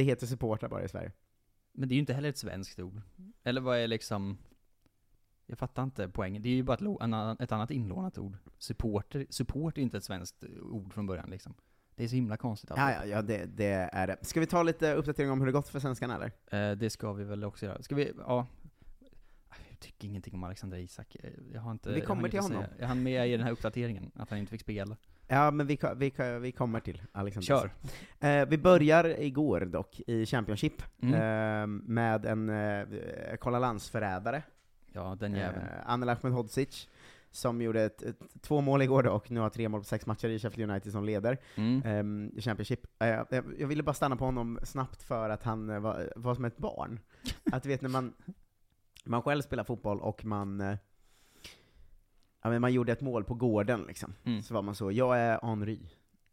Det heter supportrar bara i Sverige. Men det är ju inte heller ett svenskt ord. Eller vad är liksom... Jag fattar inte poängen. Det är ju bara ett, ett annat inlånat ord. Supporter, support är ju inte ett svenskt ord från början liksom. Det är så himla konstigt Ja, alltid. ja, ja det, det är det. Ska vi ta lite uppdatering om hur det gått för svenskarna eller? Eh, det ska vi väl också göra. Ska vi, ja. Jag tycker ingenting om Alexander Isak. Eh, Jag har inte... Vi jag kommer till honom. säga. Är han med i den här uppdateringen? Att han inte fick spela? Ja, men vi, vi, vi kommer till Alexander Kör! Eh, vi börjar igår dock, i Championship, Mm. eh, med en eh, Kolla landsförrädare, Ja, den eh, jäveln. Anel Ahmedhodzic, som gjorde ett, ett, två mål igår då, och nu har tre mål på sex matcher i Sheffield United som leder Mm. ehm, Championship. Eh, jag, jag ville bara stanna på honom snabbt för att han eh, var, var som ett barn. Att du vet när man, man själv spelar fotboll och man eh, Ja, men man gjorde ett mål på gården liksom, Mm. så var man så, jag är Henry.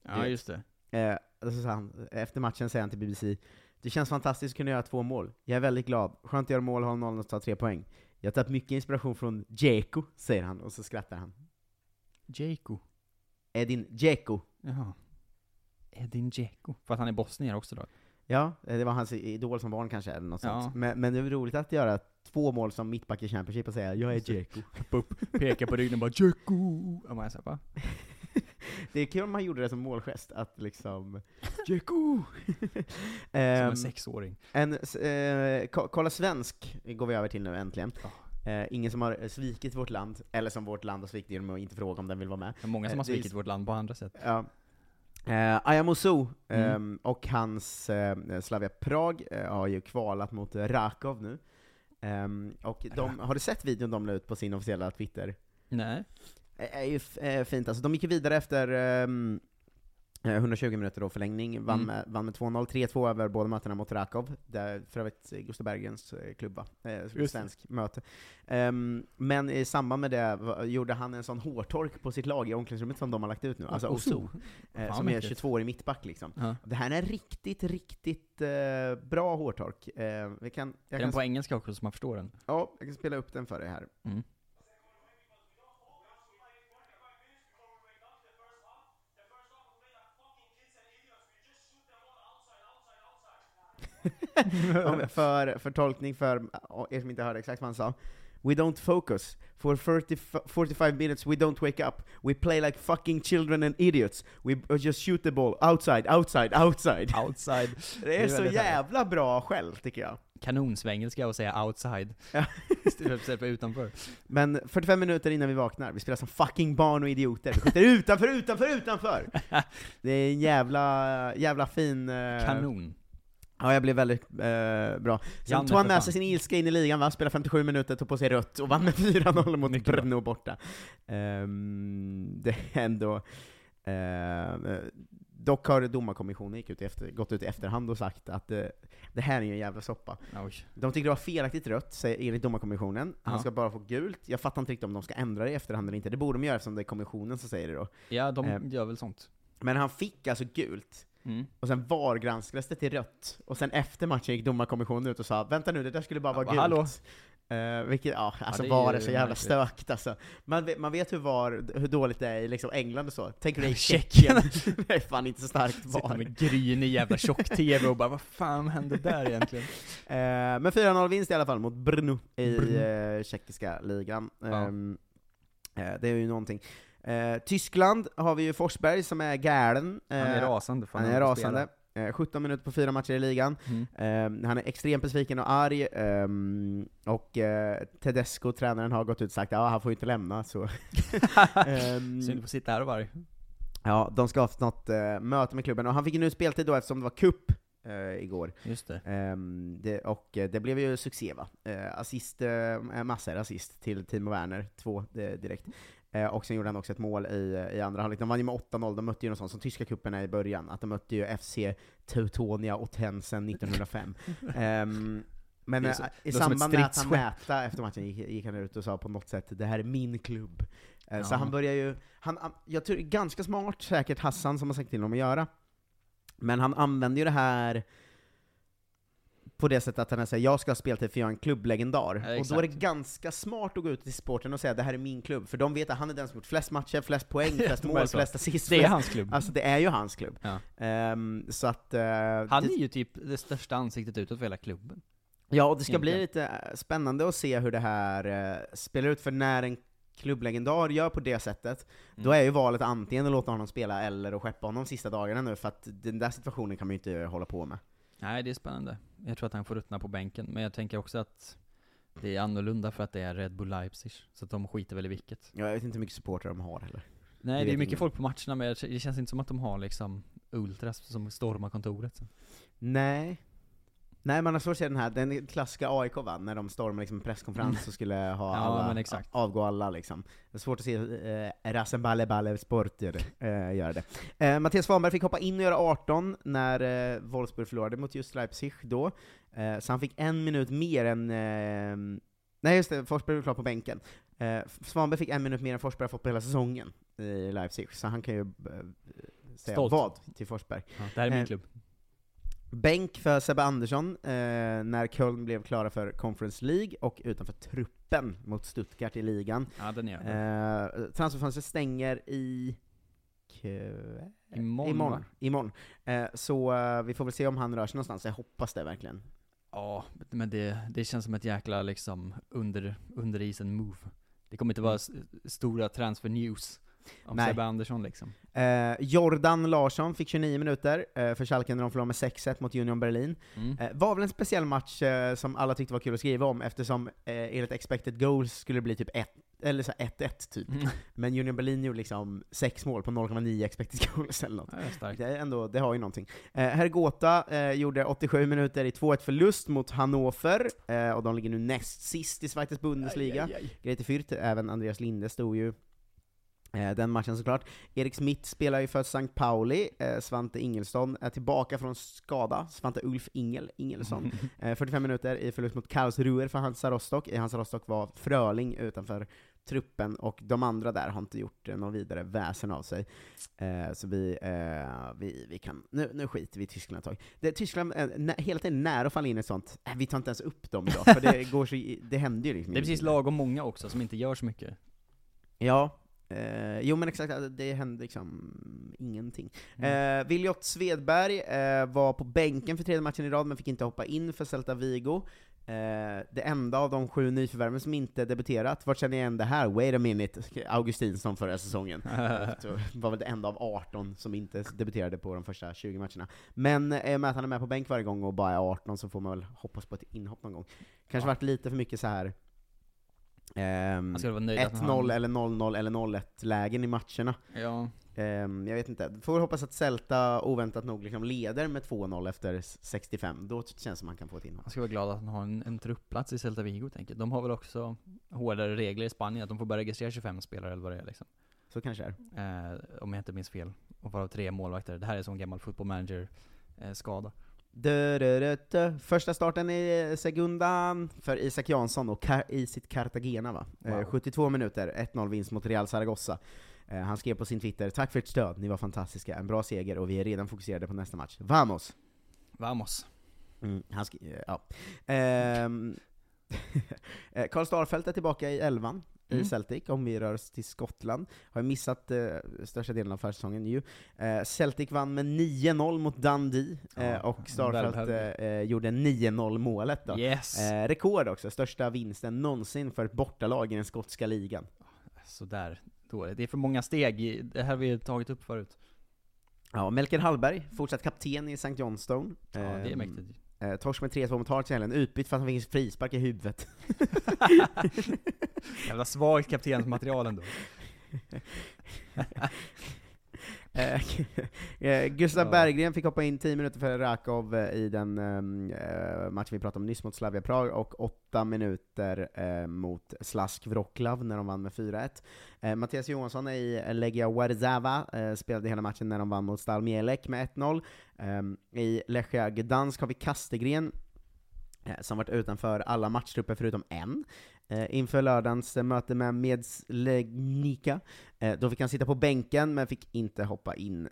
Ja, just det. Eh, och så han, efter matchen säger han till BBC, det känns fantastiskt att kunna göra två mål. Jag är väldigt glad. Skönt att göra mål, hålla nollan och ta tre poäng. Jag har tagit mycket inspiration från Dzeko, säger han, och så skrattar han. Dzeko. Edin Dzeko. Jaha. Edin Dzeko. För att han är bosnier också då? Ja, eh, det var hans idol som barn kanske, eller något Ja. sånt. Men, men det är roligt att göra två mål som mittback i Championship och säga 'Jag är Dzeko' Pekar på ryggen och bara man va? Det är kul om han gjorde det som målgest, att liksom 'Dzeko!' Som Ehm, en sexåring. En, eh, ko- kolla svensk går vi över till nu äntligen. Ja. Eh, ingen som har svikit vårt land, eller som vårt land har svikit genom att inte fråga om den vill vara med. Det är många som Eh, har svikit vårt land på andra sätt. Ja. Eh, Ayamosu Mm. ehm, och hans eh, Slavia Prag eh, har ju kvalat mot eh, Rakov nu. Ehm, och de, har du sett videon de la ut på sin officiella Twitter? Nej. Det är ju eh, fint alltså. De gick ju vidare efter eh, 120 minuter då förlängning, vann, Mm. med, vann med 2-0, 3-2 över båda mötena mot Rakov, där för övrigt eh, Gustav Bergens eh, klubb va? Eh, det. svensk möte. Ehm, men i samband med det gjorde han en sån hårtork på sitt lag i omklädningsrummet som de har lagt ut nu, alltså Oso. Oso, eh, Fan, som är mäktigt. 22 i mittback liksom. Ja. Det här är riktigt, riktigt eh, bra hårtork. Eh, vi kan, jag Är kan, den på engelska också så man förstår den? ja, jag kan spela upp den för dig här. Mm. för, för tolkning för er som inte hörde exakt vad han sa. We don't focus. For 30, f- 45 minutes we don't wake up. We play like fucking children and idiots. We just shoot the ball. Outside, outside, outside. Outside. Det är, är så jävla bra skäll, tycker jag. Kanonsvengelska att säga outside. Istället för utanför. Men 45 minuter innan vi vaknar, vi spelar som fucking barn och idioter. Vi skjuter utanför, utanför, utanför! Det är en jävla, jävla fin... eh, Kanon. Ja, jag blev väldigt eh, bra. Sen Janne, tog han med sig sin ilska in i ligan, va? Spelade 57 minuter, tog på sig rött och vann med 4-0 mot Mycket. Brno borta. Ehm, det är ändå... eh, dock har domarkommissionen gick ut efter, gått ut i efterhand och sagt att eh, det här är ju en jävla soppa. Oj. De tycker det var felaktigt rött, säger enligt domarkommissionen. Han Ja. ska bara få gult. Jag fattar inte riktigt om de ska ändra det i efterhand eller inte. Det borde de göra eftersom det är kommissionen som säger det då. Ja, de Eh. gör väl sånt. Men han fick alltså gult. Mm. Och sen VAR-granskades det till rött, och sen efter matchen gick domarkommissionen ut och sa 'Vänta nu, det där skulle bara Ja, vara bara, gult' Eh, vilket, ja, alltså det är VAR är så jävla märkligt. stökigt alltså. Man vet, man vet hur, VAR, hur dåligt det är i liksom England och så. Tänker du i Tjeckien. Det är fan inte så starkt Sitter VAR. med grynig jävla tjock-tv och bara vad fan hände där egentligen? Eh, men 4-0 vinst i alla fall mot Brno i Brno. eh, tjeckiska ligan. Ja. Eh, det är ju någonting. Eh, Tyskland har vi ju Forsberg som är galen. Han är Eh, rasande för Han han är rasande. Eh, 17 minuter på fyra matcher i ligan. Mm. Ehm, han är extremt besviken och arg, ehm, och uh, Tedesco, tränaren, har gått ut och sagt ja han får ju inte lämna, så... Ehm, Synd att sitta här och vara arg. ja, de ska ha haft något eh, möte med klubben, och han fick ju nu speltid då eftersom det var cup eh, igår. Just det. Ehm, det, och eh, det blev ju succé va? Uh, assist, uh, massor assist till Timo Werner, två eh, direkt. Eh, och sen gjorde han också ett mål i, i andra halvlek. De vann ju med 8-0, de mötte ju något sånt som tyska cuperna i början, att de mötte ju FC Teutonia och Tensen 1905. Ehm, men är så- eh, i samband med att han mäta efter matchen gick, gick han ut och sa på något sätt det här är min klubb. Eh, Så Ja. han börjar ju, han- jag tror ganska smart säkert Hassan som har sagt till honom att göra. Men han använder ju det här på det sättet att han säger jag ska ha speltid för jag är en klubblegendar. Ja, och då är det ganska smart att gå ut till sporten och säga det här är min klubb, för de vet att han är den som gjort flest matcher, flest poäng, flest mål, flest assist. Det är hans klubb. Alltså det är ju hans klubb. Ja. Ehm, så att... eh, Han är ju typ det största ansiktet utåt för hela klubben. ja, och det ska bli egentligen. lite eh, spännande att se hur det här eh, spelar ut, för när en klubblegendar gör på det sättet, då Mm. är ju valet antingen att låta honom spela eller att skeppa honom sista dagarna nu, för att den där situationen kan man ju inte hålla på med. Nej, det är spännande. Jag tror att han får ruttna på bänken, men jag tänker också att det är annorlunda för att det är Red Bull Leipzig, så att de skiter väl i vilket. Jag vet inte hur mycket supportrar de har heller. Nej, vet det är mycket ingen. folk på matcherna, men det känns inte som att de har liksom ultras som stormar kontoret. Nej. Nej, man har svårt att se den här, den klassiska AIK va, när de stormar liksom en presskonferens och skulle ha Ja, alla, avgå alla liksom. Det är svårt att se eh, Rasen Balle Balle Sporter eh, göra det. Eh, Mattias Svanberg fick hoppa in och göra 18 när eh, Wolfsburg förlorade mot just Leipzig då, eh, så han fick en minut mer än eh, Nej just det, Forsberg var klar på bänken. Eh, Svanberg fick en minut mer än Forsberg har fått på hela säsongen i Leipzig, så han kan ju eh, säga Stolt. vad till Forsberg. Ja, det här är min Eh, klubb. Bänk för Sebbe Andersson eh, när Köln blev klara för Conference League och utanför truppen mot Stuttgart i ligan. Ja, den är jag. Eh, transferfönstret stänger i... Imorgon, Imorgon. Imorgon. Eh, så eh, vi får väl se om han rör sig någonstans, jag hoppas det verkligen. Ja, men det, det känns som ett jäkla liksom under, under isen move. Det kommer inte vara s- stora transfer news om Nej. Sebbe Andersson liksom. Eh, Jordan Larsson fick 29 minuter eh, för Schalke när de förlorade med 6-1 mot Union Berlin. Mm. Eh, var väl en speciell match eh, som alla tyckte var kul att skriva om, eftersom eh, enligt expected goals skulle det bli typ 1, eller så här 1-1 typ. Mm. Men Union Berlin gjorde liksom sex mål på 0,9 expected goals eller något. Ja, det är ändå, det har ju någonting. Eh, Hergota eh, gjorde 87 minuter i 2-1 förlust mot Hannover, eh, och de ligger nu näst sist i Schweiz Bundesliga. Grete Fürth, även Andreas Linde stod ju den matchen såklart. Erik Smith spelar ju för St. Pauli, eh, Svante Ingelsson är tillbaka från skada, Svante Ulf Ingel, Ingelsson. Eh, 45 minuter i förlust mot Karlsruher för Hansa Rostock. I Hansa Rostock var Fröling utanför truppen, och de andra där har inte gjort eh, någon vidare väsen av sig. Eh, så vi, eh, vi, vi kan, nu, nu skiter vi i Tyskland ett tag. Det, Tyskland är hela tiden nära att falla in i sånt, vi tar inte ens upp dem idag, för det, går så, det händer ju liksom Det är precis lagom många också som inte gör så mycket. Ja, eh, jo men exakt, alltså, det hände liksom ingenting. Mm. Eh, Viljot Svedberg eh, var på bänken för tredje matchen i rad, men fick inte hoppa in för Celta Vigo. Eh, det enda av de sju nyförvärven som inte debuterat, vart känner jag igen det här? Wait a minute, Augustinsson förra säsongen. Var väl det enda av 18 som inte debuterade på de första 20 matcherna. Men i och med att han är med på bänk varje gång och bara är 18 så får man väl hoppas på ett inhopp någon gång. Kanske Ja. varit lite för mycket så här. Ehm, Han ska vara nöjd att 1-0 han- eller 0-0 eller 0-1 lägen i matcherna. Ja. Ehm, jag vet inte. Får hoppas att Celta oväntat nog liksom leder med 2-0 efter 65, då känns det som han kan få ett inhopp. Han ska vara glad att han har en, en truppplats i Celta Vigo tänker jag. De har väl också hårdare regler i Spanien, att de får bara registrera 25 spelare eller vad det är liksom. Så kanske är. Eh, om jag inte minns fel. Och varav tre målvakter. Det här är som gammal football manager eh, Första starten i segundan för Isak Jansson och i sitt Cartagena va? Eh, Wow. 72 minuter, 1-0 vinst mot Real Zaragoza. Eh, han skrev på sin Twitter 'Tack för ert stöd, ni var fantastiska, en bra seger och vi är redan fokuserade på nästa match. Vamos!' Vamos. Mm, han skri- eh, ja. Ehm, eh, Karl Starfelt är tillbaka i elvan i Mm. Celtic, om vi rör oss till Skottland. Har missat eh, största delen av försäsongen ju. Eh, Celtic vann med 9-0 mot Dundee, eh, Ja, och Starfelt eh, eh, gjorde 9-0 målet då. Yes! Eh, rekord också, största vinsten någonsin för ett bortalag i den skotska ligan. Sådär. Dåligt. Det är för många steg, i- det här har vi tagit upp förut. Ja, Melker Hallberg, fortsatt kapten i St. Johnstone. Ja, det är Ehm, mäktigt. Eh, torsk med 3-2 mot Hearts i helgen, utbytt för att han fick en frispark i huvudet. Jävla svagt kaptensmaterial ändå. Eh, eh, Gustav Ja. Berggren fick hoppa in 10 minuter för Rakov eh, i den eh, matchen vi pratade om nyss mot Slavia Prag, och 8 minuter eh, mot Slask Wroclaw när de vann med 4-1. Eh, Mattias Johansson i Legia Warszawa spelade hela matchen när de vann mot Stal Mielek med 1-0. Eh, I Lechia Gdansk har vi Kastegren, som varit utanför alla matchtrupper förutom en. Eh, inför lördagens eh, möte med Medslegnica, eh, då fick han sitta på bänken men fick inte hoppa in.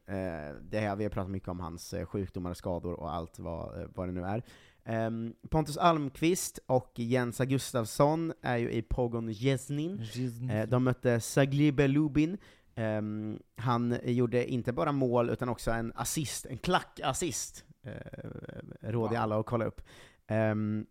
Det här, vi har pratat mycket om hans sjukdomar och skador och allt vad, vad det nu är. Ehm, Pontus Almqvist och Jens Gustafsson är ju i Pogon Jesnin. De mötte Saglibe Lubin. Ehm, han gjorde inte bara mål, utan också en assist, en klackassist. Uh, råder Wow. alla att kolla upp. Um,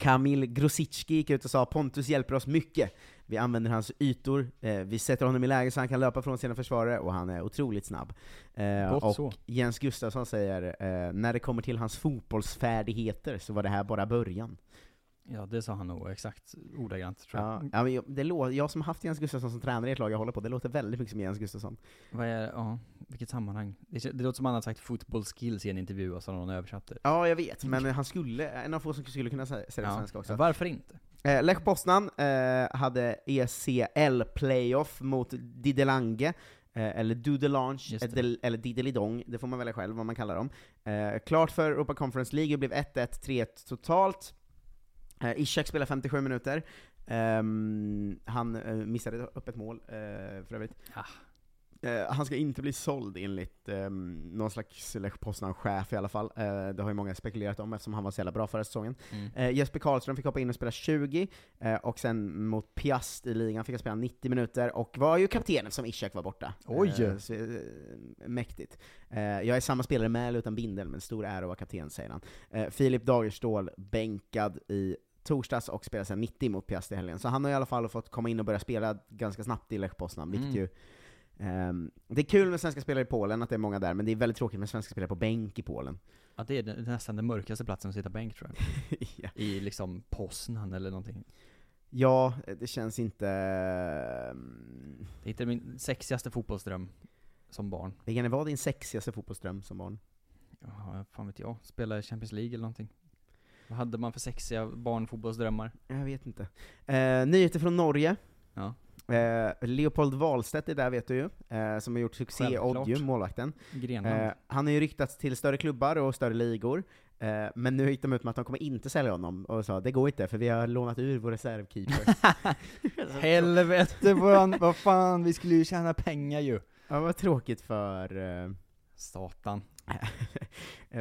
Kamil Grosicki gick ut och sa Pontus hjälper oss mycket. Vi använder hans ytor, eh, vi sätter honom i läge så han kan löpa från sina försvarare, och han är otroligt snabb. Eh, och så. Jens Gustafsson säger, eh, när det kommer till hans fotbollsfärdigheter så var det här bara början. Ja, det sa han nog exakt ordagrant tror jag. Ja, ja, men jag, det lå, jag som haft Jens Gustafsson som tränare i ett lag jag håller på, det låter väldigt mycket som Jens Gustafsson. Vad är, ja, vilket sammanhang? Det, kän- det låter som han har sagt 'football skills' i en intervju och så har någon översatt det. Ja, jag vet, men han skulle, en av få som skulle kunna säga säga det på svenska också. Varför inte? Eh, Lech Poznan eh, hade ECL-playoff mot Didelange, eh, eller Dudelange, Just det. eller, eller Didelidong, det får man välja själv vad man kallar dem. Eh, klart för Europa Conference League, det blev 1-1, 3-1 totalt. Eh, Ishak spelade 57 minuter. Ehm, han eh, missade upp ett mål, eh, för övrigt. Ah. Eh, han ska inte bli såld enligt um, någon slags Lech Poznan-chef i alla fall. Eh, det har ju många spekulerat om eftersom han var så jävla bra förra säsongen. Mm. Eh, Jesper Karlström fick hoppa in och spela 20, eh, och sen mot Piast i ligan fick han spela 90 minuter, och var ju kapten eftersom Ishak var borta. Oj! Så, mäktigt. Jag är samma spelare med eller utan bindel, men stor ära att vara kapten, säger han. Filip Dagerstål bänkad i torsdags och spelar sen 90 mot Piast i helgen. Så han har i alla fall fått komma in och börja spela ganska snabbt i Lech Poznan, vilket Mm. ju ehm, det är kul med svenska spelare i Polen, att det är många där, men det är väldigt tråkigt med svenska spelare på bänk i Polen. Ja, det är den- nästan den mörkaste platsen att sitta bänk tror jag. ja. I liksom Poznan eller någonting. ja, det känns inte... ehm, Det är inte min sexigaste fotbollsdröm som barn. Vilken var din sexigaste fotbollsdröm som barn? Ja, fan vet jag. Spela i Champions League eller någonting. Vad hade man för sexiga barnfotbollsdrömmar? Jag vet inte. Eh, nyheter från Norge. Ja. Eh, Leopold Wahlstedt är där vet du ju, eh, som har gjort succé i. Odju, målvakten. Grenland. Eh, han har ju ryktats till större klubbar och större ligor, eh, men nu gick de ut med att de kommer inte sälja honom, och sa det går inte för vi har lånat ur vår reservkeeper. Helvete vad, vad fan, vi skulle ju tjäna pengar ju. ja, vad tråkigt för... Eh, Satan.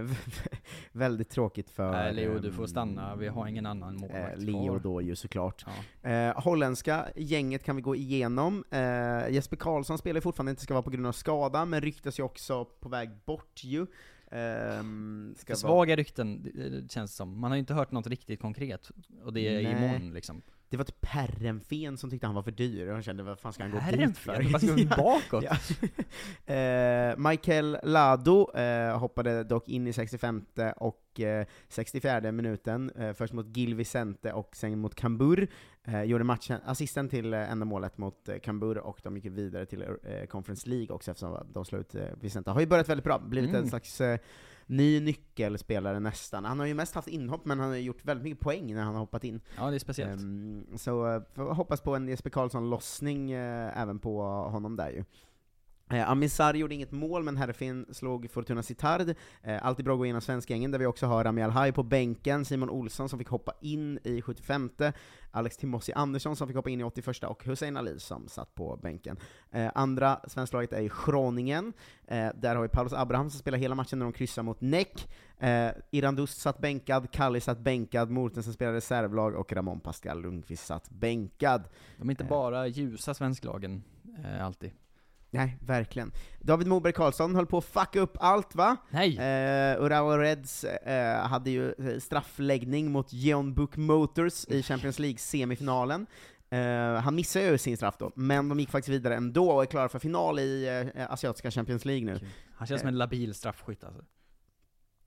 väldigt tråkigt för... Nej Leo, du ehm, får stanna. Vi har ingen annan Eh, målvakt Leo kvar. då ju såklart. Ja. Eh, holländska gänget kan vi gå igenom. Eh, Jesper Karlsson spelar fortfarande inte ska vara på grund av skada, men ryktas ju också på väg bort ju. Ehm, ska För vara- svaga rykten, det- det känns som. Man har ju inte hört något riktigt konkret. Och det är Nej. imorgon liksom. Det var typ Perrenfen som tyckte han var för dyr, och han kände vad fan ska han gå dit för? Vad ska vi bakåt? Ja. eh, Michael Lado eh, hoppade dock in i 65 och eh, 64 minuten, eh, först mot Gil Vicente och sen mot Kambur. Eh, gjorde matchen, assisten till eh, enda målet mot Kambur, och de gick vidare till Conference League också eftersom de slog ut Vicente. Har ju börjat väldigt bra, blivit Mm. en slags ny nyckelspelare nästan. Han har ju mest haft inhopp, men han har gjort väldigt mycket poäng när han har hoppat in. Ja, det är speciellt. Ehm, så eh, hoppas på en Jesper Karlsson-lossning eh, även på honom där ju. Eh, Amin Sarri gjorde inget mål, men Herfin slog Fortuna Sittard. Eh, alltid bra att gå igenom svenskgängen, där vi också har Rami Alhaj på bänken, Simon Olsson som fick hoppa in i 75 Alex Timossi Andersson som fick hoppa in i 81 och Hussein Ali som satt på bänken. Eh, andra svensklaget är ju Groningen, eh, där har vi Paulus Abraham som spelar hela matchen när de kryssar mot Näck. Eh, Iran Dust satt bänkad, Kalli satt bänkad, Mortensen spelade reservlag och Ramon Pascal Lundqvist satt bänkad. De är inte eh. bara ljusa svensklagen, eh, alltid. Nej, verkligen. David Moberg Karlsson höll på att fucka upp allt va? Nej! Eh, Urawa Reds eh, hade ju eh, straffläggning mot Jeon Book Motors i Champions League-semifinalen. Eh, han missade ju sin straff då, men de gick faktiskt vidare ändå och är klara för final i eh, asiatiska Champions League nu. Han känns som en labil straffskytt alltså.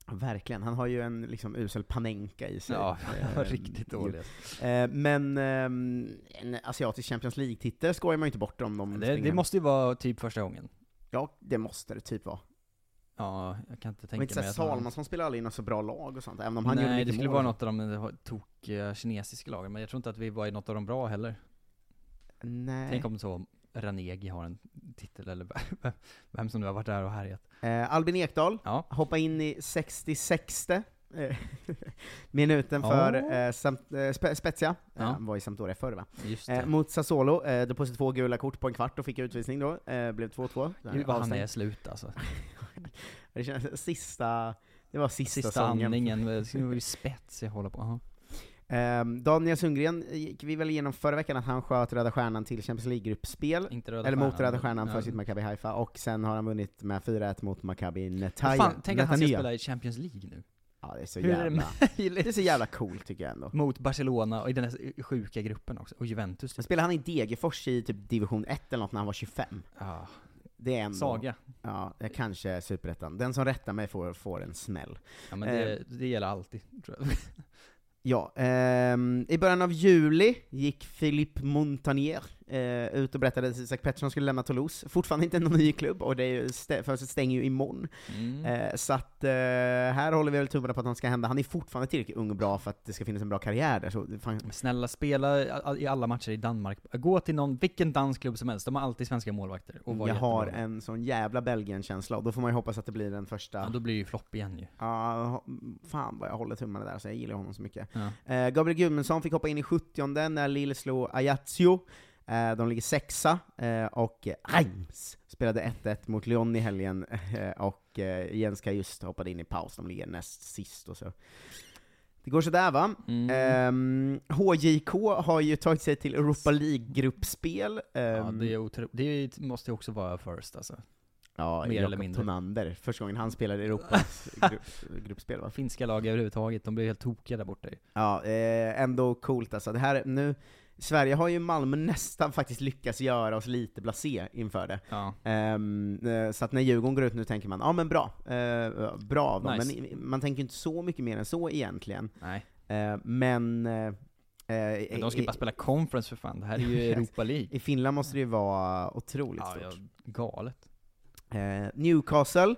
Verkligen, han har ju en liksom usel panenka i sig. Ja, Eh, riktigt dålig. Eh, men ehm, en asiatisk Champions League-titel skojar man ju inte bort om de Det, det måste ju vara typ första gången. Ja, det måste det typ vara. Ja, jag kan inte tänka inte mig att han- Salmansson spelar aldrig i något så bra lag och sånt, även om han gjorde Nej, det skulle mål. vara något av de eh, tokiga kinesiska lagen, men jag tror inte att vi var i något av de bra heller. Nej. Tänk om så Ranegi har en titel, eller vem- som nu har varit där och härjat. Eh, Albin Ekdal, Ja. hoppa in i 66 eh, minuten Ja. för eh, samt, eh, Spe- Spezia, Ja. eh, han var i Sampdoria förr va? Eh, mot Sassuolo, eh, då på sig två gula kort på en kvart och fick utvisning då, eh, blev 2-2. Gud vad han är slut alltså. Det känns, sista, det var sista, Sista sången. andningen, det skulle vara spets jag håller på. Aha. Ehm, Daniel Sundgren gick vi väl igenom förra veckan att han sköt Röda Stjärnan till Champions League-gruppspel, eller mot Stjärnan, Röda Stjärnan för ja. sitt Maccabi Haifa, och sen har han vunnit med 4-1 mot Maccabi Netanya. Fan, tänk att han ska Netanya. spela i Champions League nu. Ja, det är så Hur är det jävla, det är så jävla coolt tycker jag ändå. Mot Barcelona och i den här sjuka gruppen också, och Juventus. Men spelade han i Degerfors i typ division 1 eller något när han var 25? Ja, Det är ändå... Saga. Ja, det är kanske Superettan. Den som rättar mig får, får en smäll. Ja men Eh. det, det gäller alltid, tror jag. Ja, eh, i början av juli gick Philippe Montagnier eh, ut och berättade att Isak Pettersson skulle lämna Toulouse. Fortfarande inte någon ny klubb, och det är ju stä- fönstret stänger ju imorgon. Mm. Eh, så att, eh, här håller vi väl tummarna på att han ska hända. Han är fortfarande tillräckligt ung och bra för att det ska finnas en bra karriär där, så fan, Snälla, spela i alla matcher i Danmark. Gå till någon, vilken dansk klubb som helst, de har alltid svenska målvakter. Och jag har jättebra. en sån jävla Belgien-känsla, och då får man ju hoppas att det blir den första Ja, då blir det ju flopp igen ju. Ja, fan vad jag håller tummarna där, så jag gillar honom så mycket. Ja. Eh, Gabriel Gudmundsson fick hoppa in i 70 när Lille slog Ajaccio. Eh, de ligger sexa, eh, och Reims spelade 1-1 mot Lyon i helgen, eh, och Jenska just hoppade in i paus, de ligger näst sist och så. Det går sådär va? Mm. Ehm, HJK har ju tagit sig till Europa League-gruppspel. Ja, Ehm, det, otro... det måste ju också vara first alltså. ja, mer eller Jakob mindre. Tonander, första gången han spelade i Europas grupp, gruppspel va? Finska lag överhuvudtaget, de blir helt tokiga där borta ju. Ja, eh, ändå coolt alltså. Det här, nu, Sverige har ju Malmö nästan faktiskt lyckats göra oss lite blasé inför det. Ja. Eh, så att när Djurgården går ut nu tänker man, ja men bra, eh, bra av dem. Nice. Men man tänker inte så mycket mer än så egentligen. Nej. Eh, men... Men de ska ju bara spela conference för fan, det här är ju Europa League. I Finland måste det ju vara otroligt Ja, stort. ja, galet. Eh, Newcastle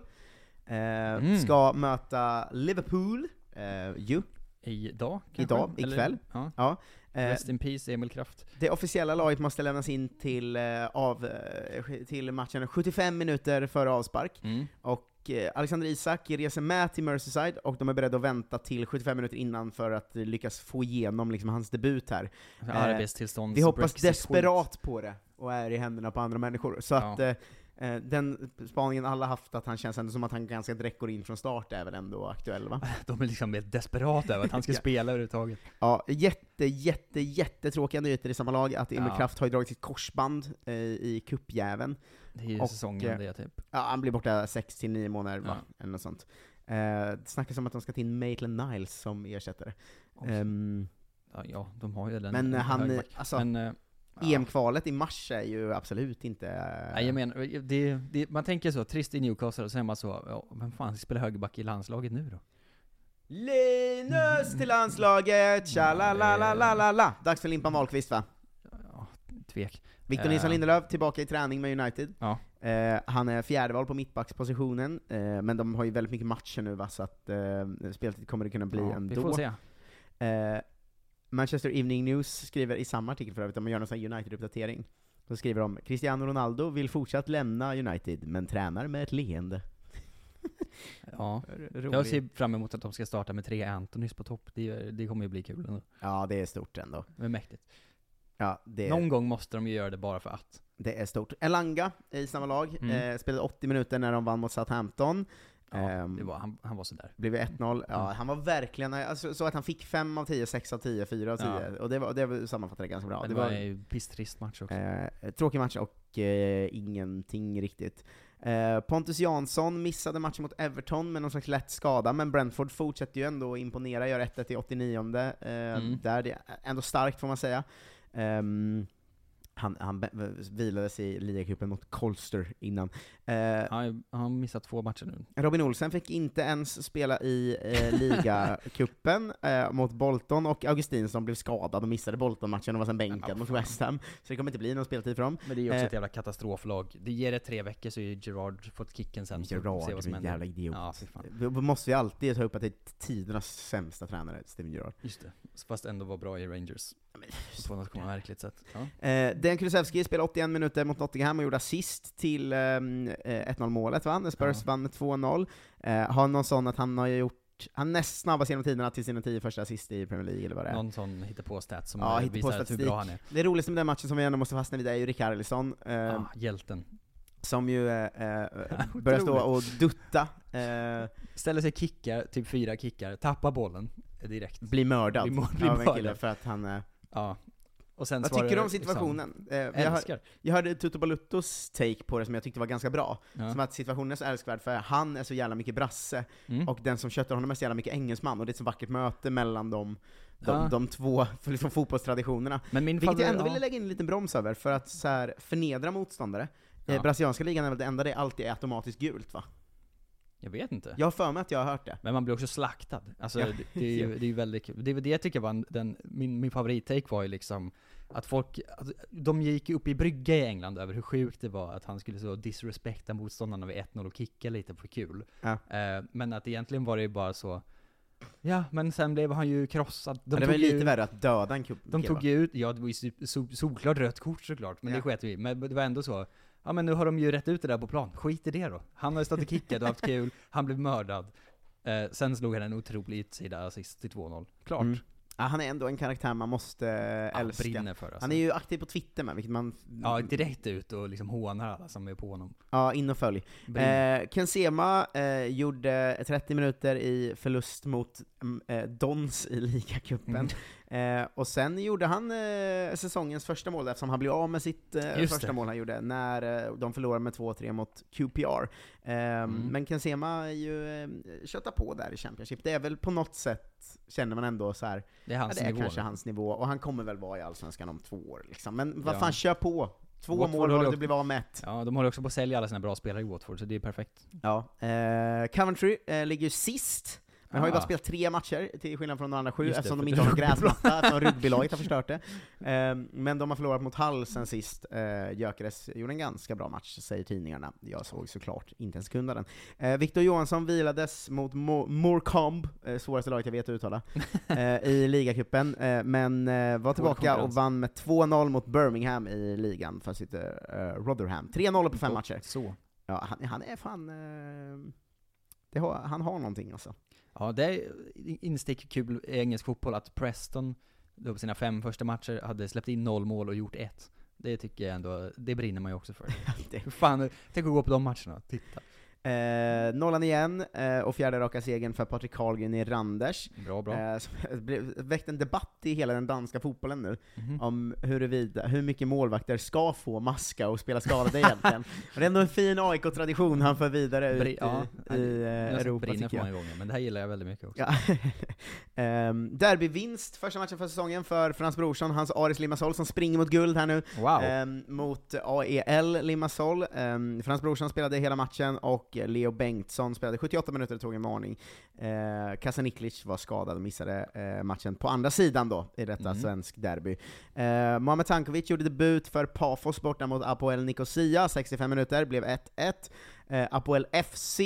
eh, Mm. ska möta Liverpool, eh, ju, Idag kanske? idag, Eller- ikväll. Ja. Ja. Eh, Rest in peace Emil Kraft. Det officiella laget måste lämnas in till, eh, av, eh, till matchen 75 minuter före avspark, Mm. och Alexander Isak reser med till Merseyside, och de är beredda att vänta till 75 minuter innan för att lyckas få igenom liksom, hans debut här. Alltså, Arbetstillstånds Vi hoppas desperat på det, och är i händerna på andra människor. Så Ja. att eh, eh, den spaningen alla haft, att han känns ändå som att han ganska direkt går in från start, är väl ändå aktuell va? De är liksom helt desperata över att han ska spela överhuvudtaget. Ja, jätte, jätte, jättetråkiga nyheter i samma lag, att Emil Ja. Kraft har ju dragit sitt korsband eh, i cupjäveln. Det är ju Och, säsongen eh, det typ. Ja, han blir borta 6 till 9 månader, va? Ja. Eller något sånt. Eh, det snackas om att de ska ta in Maitland Niles som ersättare. Ehm, Ja, ja, de har ju den. men en han, alltså, Men, eh, ja. EM-kvalet i mars är ju absolut inte... eh, Nej, jag menar, det, det, man tänker så, trist i Newcastle, och så är man så, ja, vem fan ska spela högerback i landslaget nu då? Linus till landslaget, tja la la la la la la Dags för Limpan Wahlqvist va? Ja, tvek. Victor Eh. Nilsson Lindelöf tillbaka i träning med United. Ja. Eh, han är fjärdeval på mittbackspositionen, eh, men de har ju väldigt mycket matcher nu va, så att eh, speltid kommer det kunna bli ja, ändå. vi får se. Manchester Evening News skriver i samma artikel för övrigt, de gör någon United-uppdatering. Då skriver de Cristiano Ronaldo vill fortsatt lämna United, men tränar med ett leende. Ja. Rolig. Jag ser fram emot att de ska starta med tre Antonys på topp, det, det kommer ju bli kul ändå. Ja, det är stort ändå. Det är mäktigt. Ja, det, Någon gång måste de ju göra det bara för att. det är stort. Elanga i samma lag, Mm. eh, spelade 80 minuter när de vann mot Southampton. Ja, Ehm, det var, han, han var sådär. Blev 1-0, ja Mm. han var verkligen, alltså, så att han fick 5 av 10, 6 av 10, 4 av 10, Ja. och det, var, det var, sammanfattade det ganska bra. Men det det var ju pisstrist match också. eh, tråkig match och eh, ingenting riktigt. Eh, Pontus Jansson missade matchen mot Everton med någon slags lätt skada, men Brentford fortsätter ju ändå imponera, gör 1-1 i 89 eh, Mm. där det är ändå starkt får man säga. Ehm, han, han be- vilades i ligacupen mot Colster innan. Eh, Han, har missat två matcher nu. Robin Olsen fick inte ens spela i eh, ligacupen eh, mot Bolton, och Augustinsson blev skadad och missade Bolton-matchen och var sen bänkad Ja, mot. West Ham, så det kommer inte bli någon speltid för dem. Men det är ju också Eh, ett jävla katastroflag. Det ger det tre veckor så är Gerard fått kicken sen. Gerard, vad som händer. jävla idiot. Ja. Vi måste vi alltid ta upp att det är tidernas sämsta tränare, Steven Gerrard. Just det. Fast ändå var bra i Rangers. På något märkligt sätt. Ja. Eh, Dejan Kulusevski spelade 81 minuter mot Nottingham och gjorde assist till ehm, eh, 1-0 målet va? Spurs Ja. vann med 2-0. Eh, har någon sån att han har gjort, han näst snabbast genom tiderna till sina 10 första assist i Premier League eller vad det är. Någon sån hittepå-stat som Ja, eh, visar hur bra han är. Det roligaste med den matchen som vi ändå måste fastna vid är ju Rikardisson, eh, Ja, hjälten. som ju eh, eh, börjar stå och dutta, eh, Ställer sig, kickar, typ fyra kickar, tappar bollen direkt. blir mördad Blir blir av en kille mördad. för att han... Eh, Ja. Och sen vad svarar tycker du om liksom- situationen? Eh, jag, hör, Älskar. jag hörde Tutu Baluttos take på det som jag tyckte var ganska bra, Ja. som att situationen är så älskvärd för han är så jävla mycket brasse, Mm. och den som köttar honom är så jävla mycket engelsman, och det är ett så vackert möte mellan dem, de, Ja. de två liksom, fotbollstraditionerna. Men min Vilket jag ändå ville lägga in en liten broms över, för att så här, förnedra motståndare. Eh, Ja. brasilianska ligan är väl det enda det alltid är automatiskt gult va? Jag vet inte. Jag har för mig att jag har hört det. Men man blir också slaktad. Alltså, Ja. det, är ju, det är ju väldigt kul. Det väl det jag tycker var en- den, min, min favorittake var ju liksom att folk, att de gick upp i brygga i England över hur sjukt det var att han skulle så disrespekta motståndarna vid 1-0 och kicka lite för kul. Ja. Eh, men att egentligen var det ju bara så, ja men sen blev han ju krossad. Men det var ju lite värre att döda en kupp. De tog ju ut, ja det var ju so- so- solklart rött kort såklart, men Ja. det sket vi. Men det var ändå så, ja men nu har de ju rätt ut det där på plan, skit i det då. Han har ju stått och kickat och haft kul, han blev mördad. Eh, sen slog han en otrolig utsida assist till 2-0. Klart. Mm. Ja, han är ändå en karaktär man måste älska. brinner för alltså. Han är ju aktiv på Twitter med, vilket man... Ja, direkt ut och liksom hånar alla som är på honom. Ja, in och följ. Eh, Ken Sema eh, gjorde 30 minuter i förlust mot mm, eh, Dons i ligacupen. Eh, och sen gjorde han eh, säsongens första mål, eftersom han blev av med sitt eh, första det. mål han gjorde, när eh, de förlorade med 2-3 mot QPR. Eh, Mm. Men Ken Sema är ju, eh, köttar på där i Championship. Det är väl på något sätt, känner man ändå så här. Det är hans ja, det är nivå kanske hans nivå, och han kommer väl vara i Allsvenskan om två år liksom. Men vad Ja. fan, kör på! Två Watford mål har du blivit av med ett. Ja, de håller också på att sälja alla sina bra spelare i Watford, så det är perfekt. Ja, eh, Coventry eh, ligger ju sist, men har ju Ah. bara spelat tre matcher, till skillnad från de andra sju, Just eftersom de inte har någon gräsmatta, eftersom rugbylaget har förstört det. Eh, men de har förlorat mot Hull sen sist. Eh, Gyökeres gjorde en ganska bra match, säger tidningarna. Jag såg såklart inte en sekund av den. Eh, Victor Johansson vilades mot Mo- Morecambe, eh, svåraste laget jag vet att uttala, i ligacupen, men var tillbaka och vann med 2-0 mot Birmingham i ligan, för sitt Rotherham. 3-0 på fem matcher. Så. Ja, han, han är fan... Har, han har någonting alltså. Ja, det är instick kul i engelsk fotboll att Preston, då på sina fem första matcher, hade släppt in noll mål och gjort ett. Det tycker jag ändå, det brinner man ju också för. Det- fan, tänk att gå på de matcherna, titta. Eh, nollan igen, eh, och fjärde raka segern för Patrik Karlgren i Randers. Bra, bra. Eh, väckt en debatt i hela den danska fotbollen nu, Mhm. om huruvida, hur mycket målvakter ska få maska och spela skadade egentligen. och det är ändå en fin AIK-tradition han för vidare ut Bri- i, ja, i har eh, Europa brinner för många gånger, men det här gillar jag väldigt mycket också. Um, derbyvinst, första matchen för säsongen för Frans Brorsson, hans Aris Limassol som springer mot guld här nu. Wow! Ehm, mot AEL Limassol. Um, Frans Brorsson spelade hela matchen och Leo Bengtsson spelade 78 minuter och tog en varning. Uh, Kasaniklic var skadad och missade eh, matchen på andra sidan då, i detta Mm. svensk derby. Uh, Mohamed Tankovic gjorde debut för Pafos borta mot Apoel Nicosia, 65 minuter, blev 1-1. Uh, Apoel FC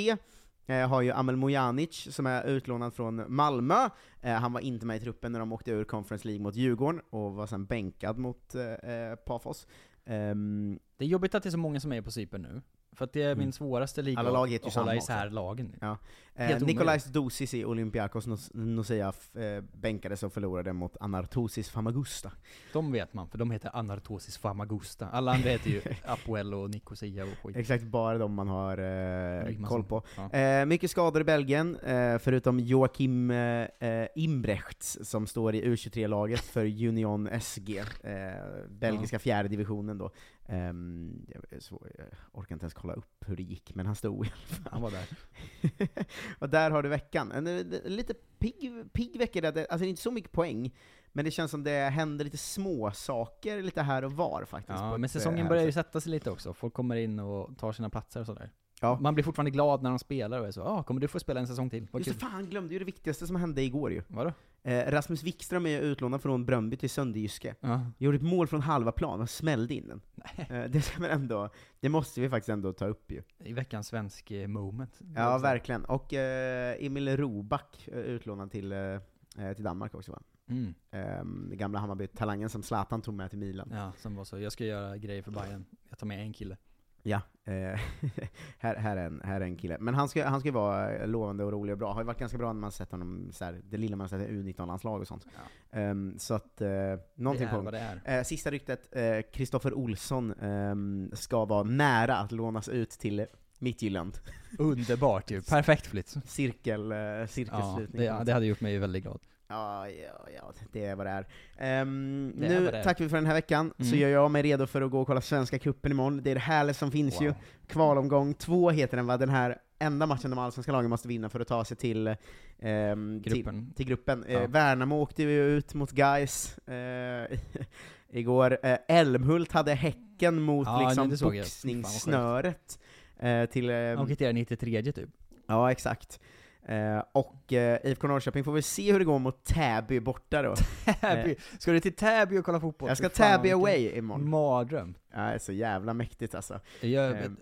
eh, har ju Amel Mojanic som är utlånad från Malmö. Eh, han var inte med i truppen när de åkte ur Conference League mot Djurgården, och var sen bänkad mot eh, eh, Pafos. Ehm, Det är jobbigt att det är så många som är på Cypern nu. För att det är min Mm. svåraste liga Alla lag heter ju att hålla samma isär också. lagen. Ja. Eh. Nikolajs Dosis i Olympiakos Nos- Nicosia eh, bänkades och förlorade mot Anartosis Famagusta. De vet man, för de heter Anartosis Famagusta. Alla andra heter ju Apoel och Nicosia och skit. Exakt, bara de man har eh, koll på. Ja. Eh, mycket skador i Belgien, eh, förutom Joakim eh, eh, Imbrechts som står i U23-laget för Union SG, eh, belgiska fjärde divisionen då. Ehm, jag, så, jag orkar inte ens kolla upp hur det gick, men han stod i alla fall. Han var där. och där har du veckan. En, eh, lite pigg, pigg vecka, där det, alltså inte så mycket poäng, men det känns som det händer lite små saker lite här och var faktiskt. Ja, men eh, säsongen börjar ju sätt. sätta sig lite också. Folk kommer in och tar sina platser och sådär. Ja. Man blir fortfarande glad när de spelar och är så ah, kommer du få spela en säsong till? Vad Just det, kul. fan, glömde ju det viktigaste som hände igår ju. Vadå? Eh, Rasmus Wikström är utlånad från Bröndby till Sönderjyske. Ja. Gjorde ett mål från halva plan och smällde in den. Eh, det, ska man ändå, det måste vi faktiskt ändå ta upp ju. I veckans svensk eh, moment. Ja, verkligen. Och eh, Emil Roback eh, utlånad till, eh, till Danmark också va? Mm. Eh, gamla Hammarby-talangen som Zlatan tog med till Milan. Ja, som var så. Jag ska göra grejer för Bayern. Jag tar med en kille. Ja, eh, här, här, är en, här är en kille. Men han ska, han ska vara eh, lovande och rolig och bra. Har ju varit ganska bra när man sett honom, så här, det lilla man sett i U19-landslag och sånt. Ehm, så att, eh, någonting det på gång. det. Eh, sista ryktet, Kristoffer Olsson ehm, ska vara nära att lånas ut till Midtjylland. Underbart ju. Perfekt flytt. Cirkel, eh, Ja, cirkelslutning. det, ja, det hade gjort mig väldigt glad. Ja, ja, ja, det är vad det är. Ehm, Det är nu det är. tackar vi för den här veckan, så Mm. gör jag mig redo för att gå och kolla Svenska cupen imorgon. Det är det härliga som finns ju. Wow. Kvalomgång två heter den va, den här enda matchen de allsvenska lagen måste vinna för att ta sig till, ehm, Gruppen. till, till gruppen. Ja. Eh, Värnamo åkte ju ut mot Gais eh, igår. Eh, Älmhult hade Häcken mot Ja, liksom boxningssnöret. Eh, till, eh, Han kvitterade 93 typ. Ja, exakt. Eh, och eh, IFK Norrköping får vi se hur det går mot Täby borta då. Täby. Ska du till Täby och kolla fotboll? Jag ska Täby away imorgon. Mardröm. Ja, det är så jävla mäktigt alltså. Jag, Ehm.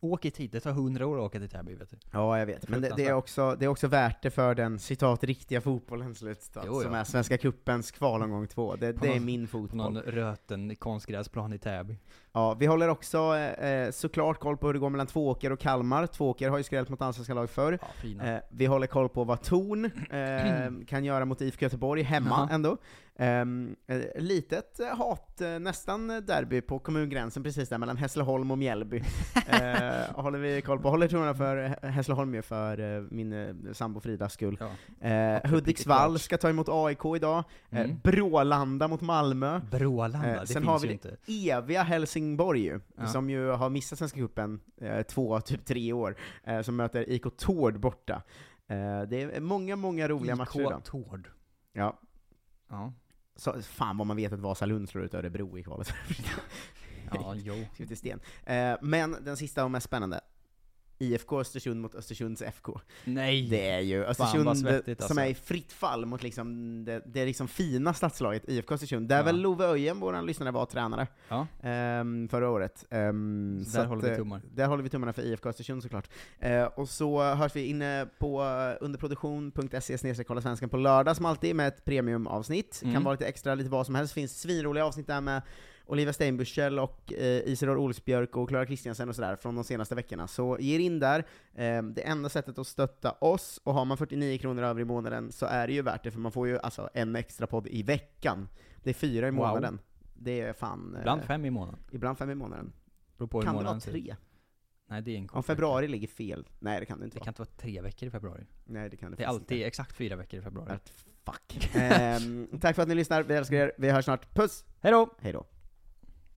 Åk i tid, det tar hundra år att åka till Täby vet du. Ja, jag vet. Men det, det, är också, det är också värt det för den citat riktiga fotbollen slutstart, Jo, som ja. är Svenska cupens kvalomgång två. Det, det är någon- min På fotboll. någon röten konstgräsplan i Täby. Ja, vi håller också eh, såklart koll på hur det går mellan Tvååker och Kalmar. Tvååker har ju skrällt mot allsvenska lag förr. Ja, fina. Eh, vi håller koll på vad Torn eh, kan göra mot IFK Göteborg hemma Jaha. ändå. Eh, litet eh, hat, eh, nästan derby på kommungränsen precis där mellan Hässleholm och Mjällby. eh, håller vi koll på. Håller tummarna för Hä- Hässleholm ju för eh, min eh, sambo Fridas skull. Ja. Hudiksvall ska ta emot AIK idag. Mm. Brålanda mot Malmö. Brålanda, det sen finns har vi ju det inte. eviga Helsingborg ju, Ja. som ju har missat Svenska cupen två, typ tre år, som möter IK Tord borta. Det är många, många roliga matcher idag. IK Tord. Ja. Ja. Så, fan vad man vet att Vasalund slår ut Örebro i kvalet. Ja, jo. Sten. Eh, men den sista och mest spännande. IFK Östersund mot Östersunds FK. Nej! Det är ju Östersund svettigt, som alltså. är i fritt fall mot liksom det, det liksom fina stadslaget IFK Östersund, där Ja. väl Love Öjen, våran lyssnare, var tränare Ja. ehm, förra året. Ehm, Så där att, håller vi eh, tummar. Där håller vi tummarna för IFK Östersund såklart. Eh, och så hörs vi inne på eh, underproduktion.se kolla svenskan på lördag som alltid med ett premiumavsnitt. Mm. Kan vara lite extra, lite vad som helst. finns svinroliga avsnitt där med Olivia Steinbuschel och eh, Isidor Olsbjörk och Klara Kristiansen och sådär från de senaste veckorna. Så ge er in där. Eh, det enda sättet att stötta oss, och har man 49 kronor över i månaden så är det ju värt det, för man får ju alltså en extra podd i veckan. Det är fyra i Wow. månaden. Det är fan... eh, Ibland fem i månaden. Ibland fem i månaden. Beror på Kan det vara tre? Nej, det är en Om vecka. februari ligger fel? Nej det kan det inte Det vara. kan inte vara tre veckor i februari. Nej det kan det, Det är alltid inte. exakt fyra veckor i februari. Att fuck. Ehm, tack för att ni lyssnar, vi älskar er, vi hörs snart. Puss! Hej då! Hej då.